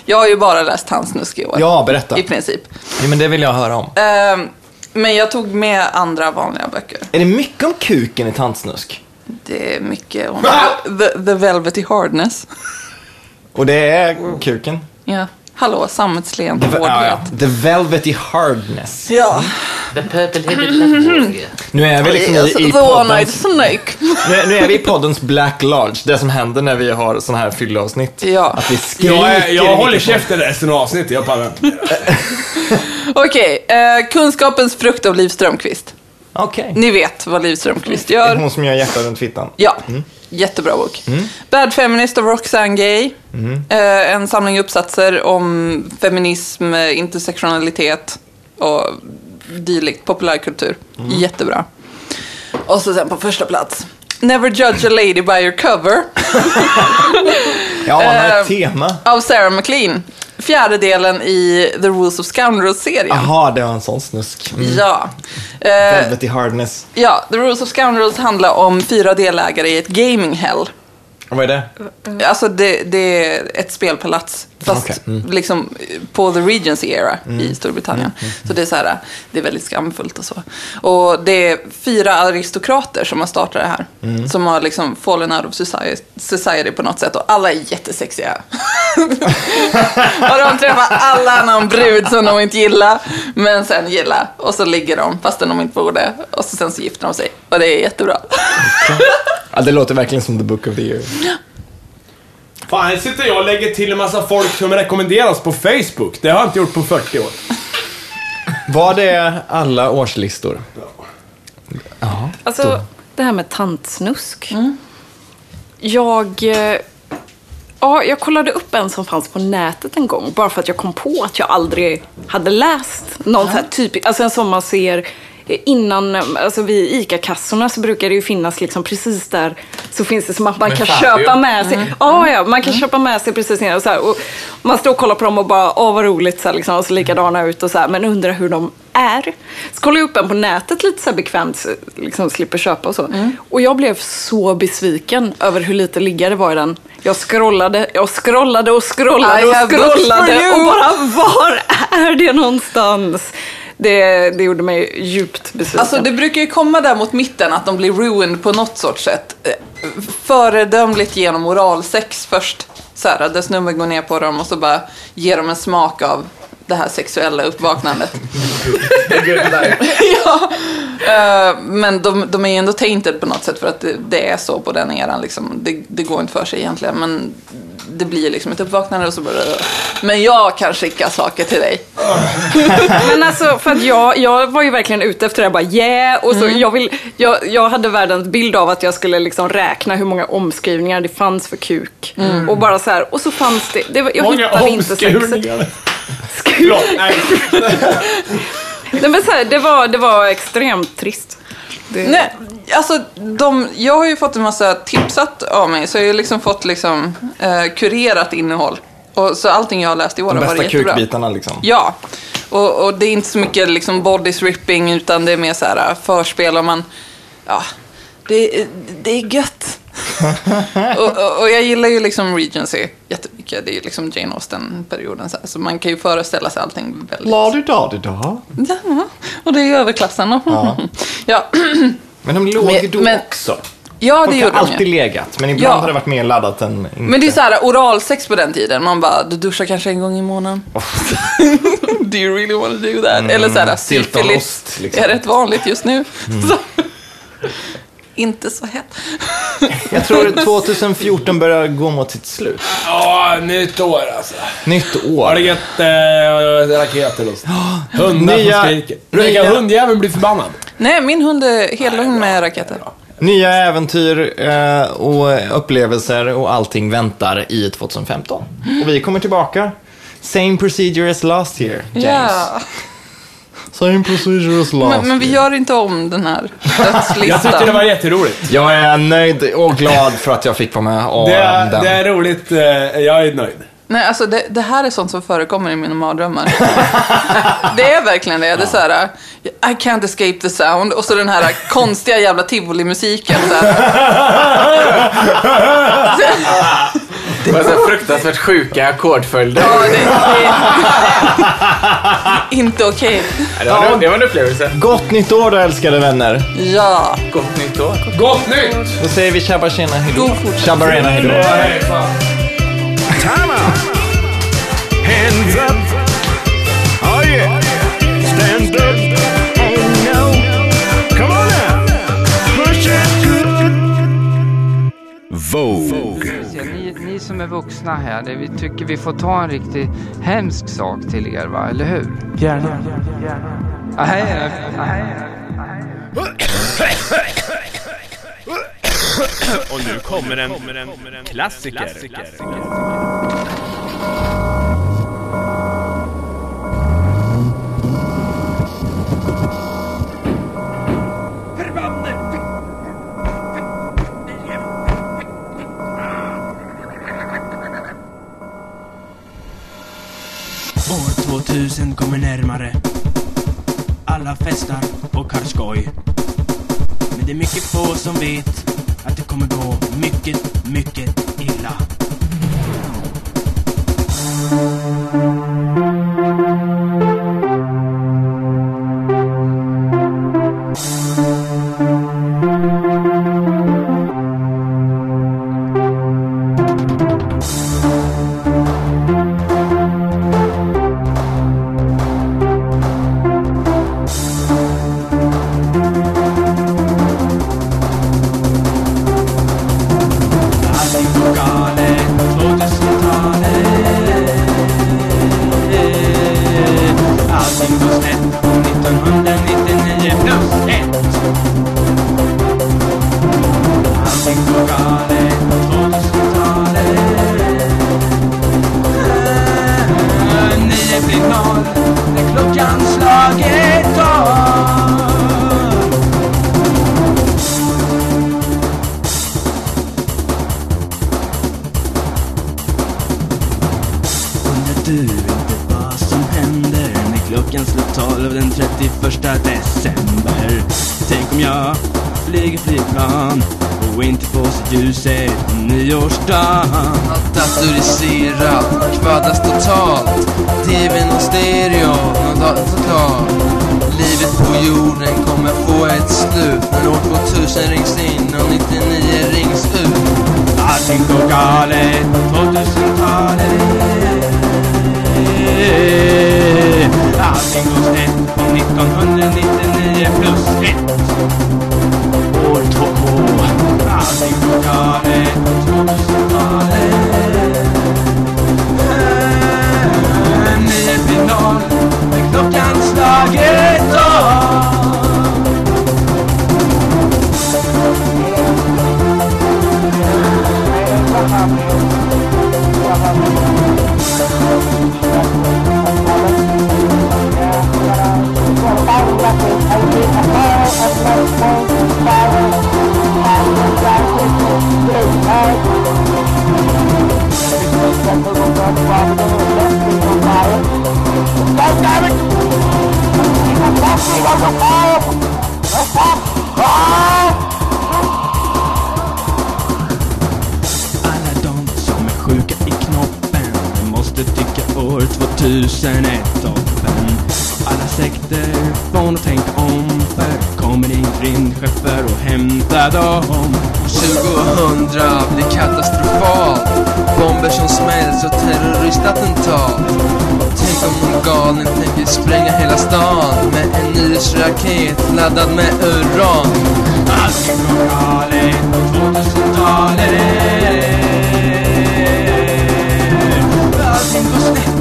Jag har ju bara läst Hans Snusk i år. Ja, berätta. I princip. Ja, men det vill jag höra om. Ehm, men jag tog med andra vanliga böcker. Är det mycket om kuken i Tantsnusk? Det är mycket om the, the Velvety Hardness. Och det är kuken? Ja. Hallå, sammetslen Ja, ja. hårdhet. The Velvety Hardness. Ja. The purple-headed Nu är vi liksom Yes, i, i the One-Eyed poddens, Snake. nu, nu är vi i poddens Black Large. Det som händer när vi har sådana här fylleavsnitt. Ja. Att vi skriker Jag, är, i jag håller käften resten av avsnittet. Jag pallar inte. Okej, eh, Kunskapens frukt av Liv Strömquist. Okej. Ni vet vad Liv Strömquist Det är gör. hon som gör hjärtan runt fittan. Ja, jättebra bok. Bad Feminist av Roxane Gay. Eh, en samling uppsatser om feminism, eh, intersektionalitet och dylikt, populärkultur. Jättebra. Och så sen på första plats. Never judge a lady by your cover Jag anar Eh, ett tema. av Sarah McLean. Fjärde delen i The Rules of Scoundrels-serien. Jaha, det var en sån snusk. Mm. Ja. Eh, Velvety Hardness. ja, The Rules of Scoundrels handlar om fyra delägare i ett gaming hell. Vad är det? Alltså det, det är ett spelpalats. Fast Okej, mm. liksom på the Regency era i Storbritannien. Så det är så här, det är väldigt skamfullt och så. Och det är fyra aristokrater som har startat det här. Mm. Som har liksom fallen out of society, society på något sätt. Och alla är jättesexiga. och de träffar alla någon brud som de inte gillar. Men sen gillar. Och så ligger de fastän de inte borde. Och så sen så gifter de sig. Och det är jättebra. Ja, det låter verkligen som the book of the year. Fan, här sitter jag och lägger till en massa folk som rekommenderas på Facebook. Det har jag inte gjort på 40 år. Var det alla årslistor? Alltså, det här med tantsnusk. Jag... eh, Ja, jag kollade upp en som fanns på nätet en gång. Bara för att jag kom på att jag aldrig hade läst någon så här typ, alltså en som man ser innan, alltså vid ICA-kassorna så brukar det ju finnas liksom precis där så finns det som att man Med kan köpa med sig. Ja, ja, man kan köpa med sig precis innan. Och så här, och man står och kollar på dem och bara, åh vad roligt, så här, liksom, och så likadana ut och så här, men undrar hur de är. Så kollade jag upp en på nätet lite så här bekvämt, så liksom slipper köpa och så. Och jag blev så besviken över hur lite ligga det var i den. Jag scrollade, jag scrollade och scrollade I och scrollade och bara, var är det någonstans? Det, det gjorde mig djupt besviken. Alltså det brukar ju komma där mot mitten att de blir ruined på något sorts sätt. Föredömligt genom oralsex först. Så här, där snubben går ner på dem och så bara ger dem en smak av det här sexuella uppvaknandet. ja. Eh, men de, de är ju ändå tainted på något sätt för att det, det är så på den eran. Liksom. Det, det går inte för sig egentligen. Men det blir liksom ett uppvaknande och så bara... Men jag kan skicka saker till dig. Men alltså, för att jag, jag var ju verkligen ute efter det, bara yeah, och så jag, vill, jag, jag hade världens bild av att jag skulle liksom räkna hur många omskrivningar det fanns för kuk. Och bara så här, och så fanns det, det var- jag Många hittade inte sexet. Förlåt, nej. Nej, men så här, det, var, det var extremt trist. Det, Nej, alltså de, jag har ju fått en massa tipsat av mig, så jag har ju liksom fått liksom, eh, kurerat innehåll. Och, så allting jag har läst i år De har varit bästa jättebra. kukbitarna liksom. Ja, och, och det är inte så mycket liksom body stripping, utan det är mer så här äh, förspel och man, ja, det, det är gött. och, och, och jag gillar ju liksom Regency jättemycket. Det är ju liksom Jane Austen-perioden. Så, så man kan ju föreställa sig allting väldigt... La-di-da-di-da. Ja, och det är ju överklassen. Ja, ja. Men de låg ju då men- också. ja det Folk gjorde har de alltid ju. legat, men ibland Ja. har det varit mer laddat än inte. Men det är så här oralsex på den tiden. Man bara, du duschar kanske en gång i månaden. do you really want to do that? Eller så här, Stiltonost, syfilis liksom. är rätt vanligt just nu. Så. Inte så hett. Jag tror 2014 börjar gå mot sitt slut. Ja, nytt år alltså. Nytt Har det år. gett äh, raketer och så. Hundar Nya- som skriker. Nya- hundjäveln blir förbannad. Nej, min hund är hellugn med raketer. Nya äventyr eh, och upplevelser och allting väntar i 2015. Och vi kommer tillbaka. Same procedure as last year, James. Ja. Same procedure as last Men, men vi year. gör inte om den här Jag dödslistan. tyckte det var jätteroligt. Jag är nöjd och glad för att jag fick vara med om Det är, den. det är roligt. eh, Jag är nöjd. Nej, alltså det, det här är sånt som förekommer i mina mardrömmar. det är verkligen det. Det är så här, I can't escape the sound. Och så den här konstiga jävla tivoli-musiken. så här. Det var så fruktansvärt sjuka ackordföljder. Ja, det, det, inte okej. Det, var en, det var en upplevelse. Gott nytt år då älskade vänner. Ja. Gott nytt år. Gott nytt! Då säger vi tjabba tjena hejdå. God fortsättning. Tjabba rena hejdå. Nej, fan. Time out. Hands up. Oh yeah. Stand up. Hey no. Come on now. Push it good. Vogue. Som är vuxna här, det vi tycker vi får ta en riktigt hemsk sak till er, va? eller hur? Gärna. Nej. Och nu kommer en klassiker. År 2000 kommer närmare. Alla festar och har skoj. Men det är mycket få som vet att det kommer gå mycket, mycket Alla de som är sjuka i knoppen måste tycka år 2001 är toppen. Alla sekter får nog tänka om chefer Kommer in rymdchefer och hämtar dem. 2000 blir katastrofalt. Bomber som smälls och terroristattentat. Tänk om en galning tänker spränga hela stan Med en nyhetsraket laddad med uran. Allting går galet. På 2000-talet Allting går snett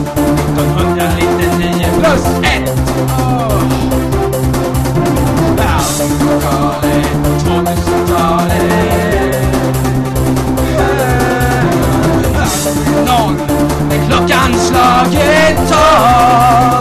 1999 plus 1 Oh.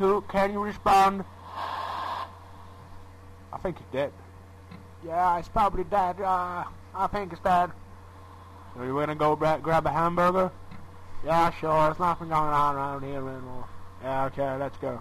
Unit 2, can you respond? I think he's dead. Yeah, it's probably dead. Uh, I think it's dead. So you gonna go gra- grab a hamburger? Yeah, sure. There's nothing going on around here anymore. Yeah, okay, let's go.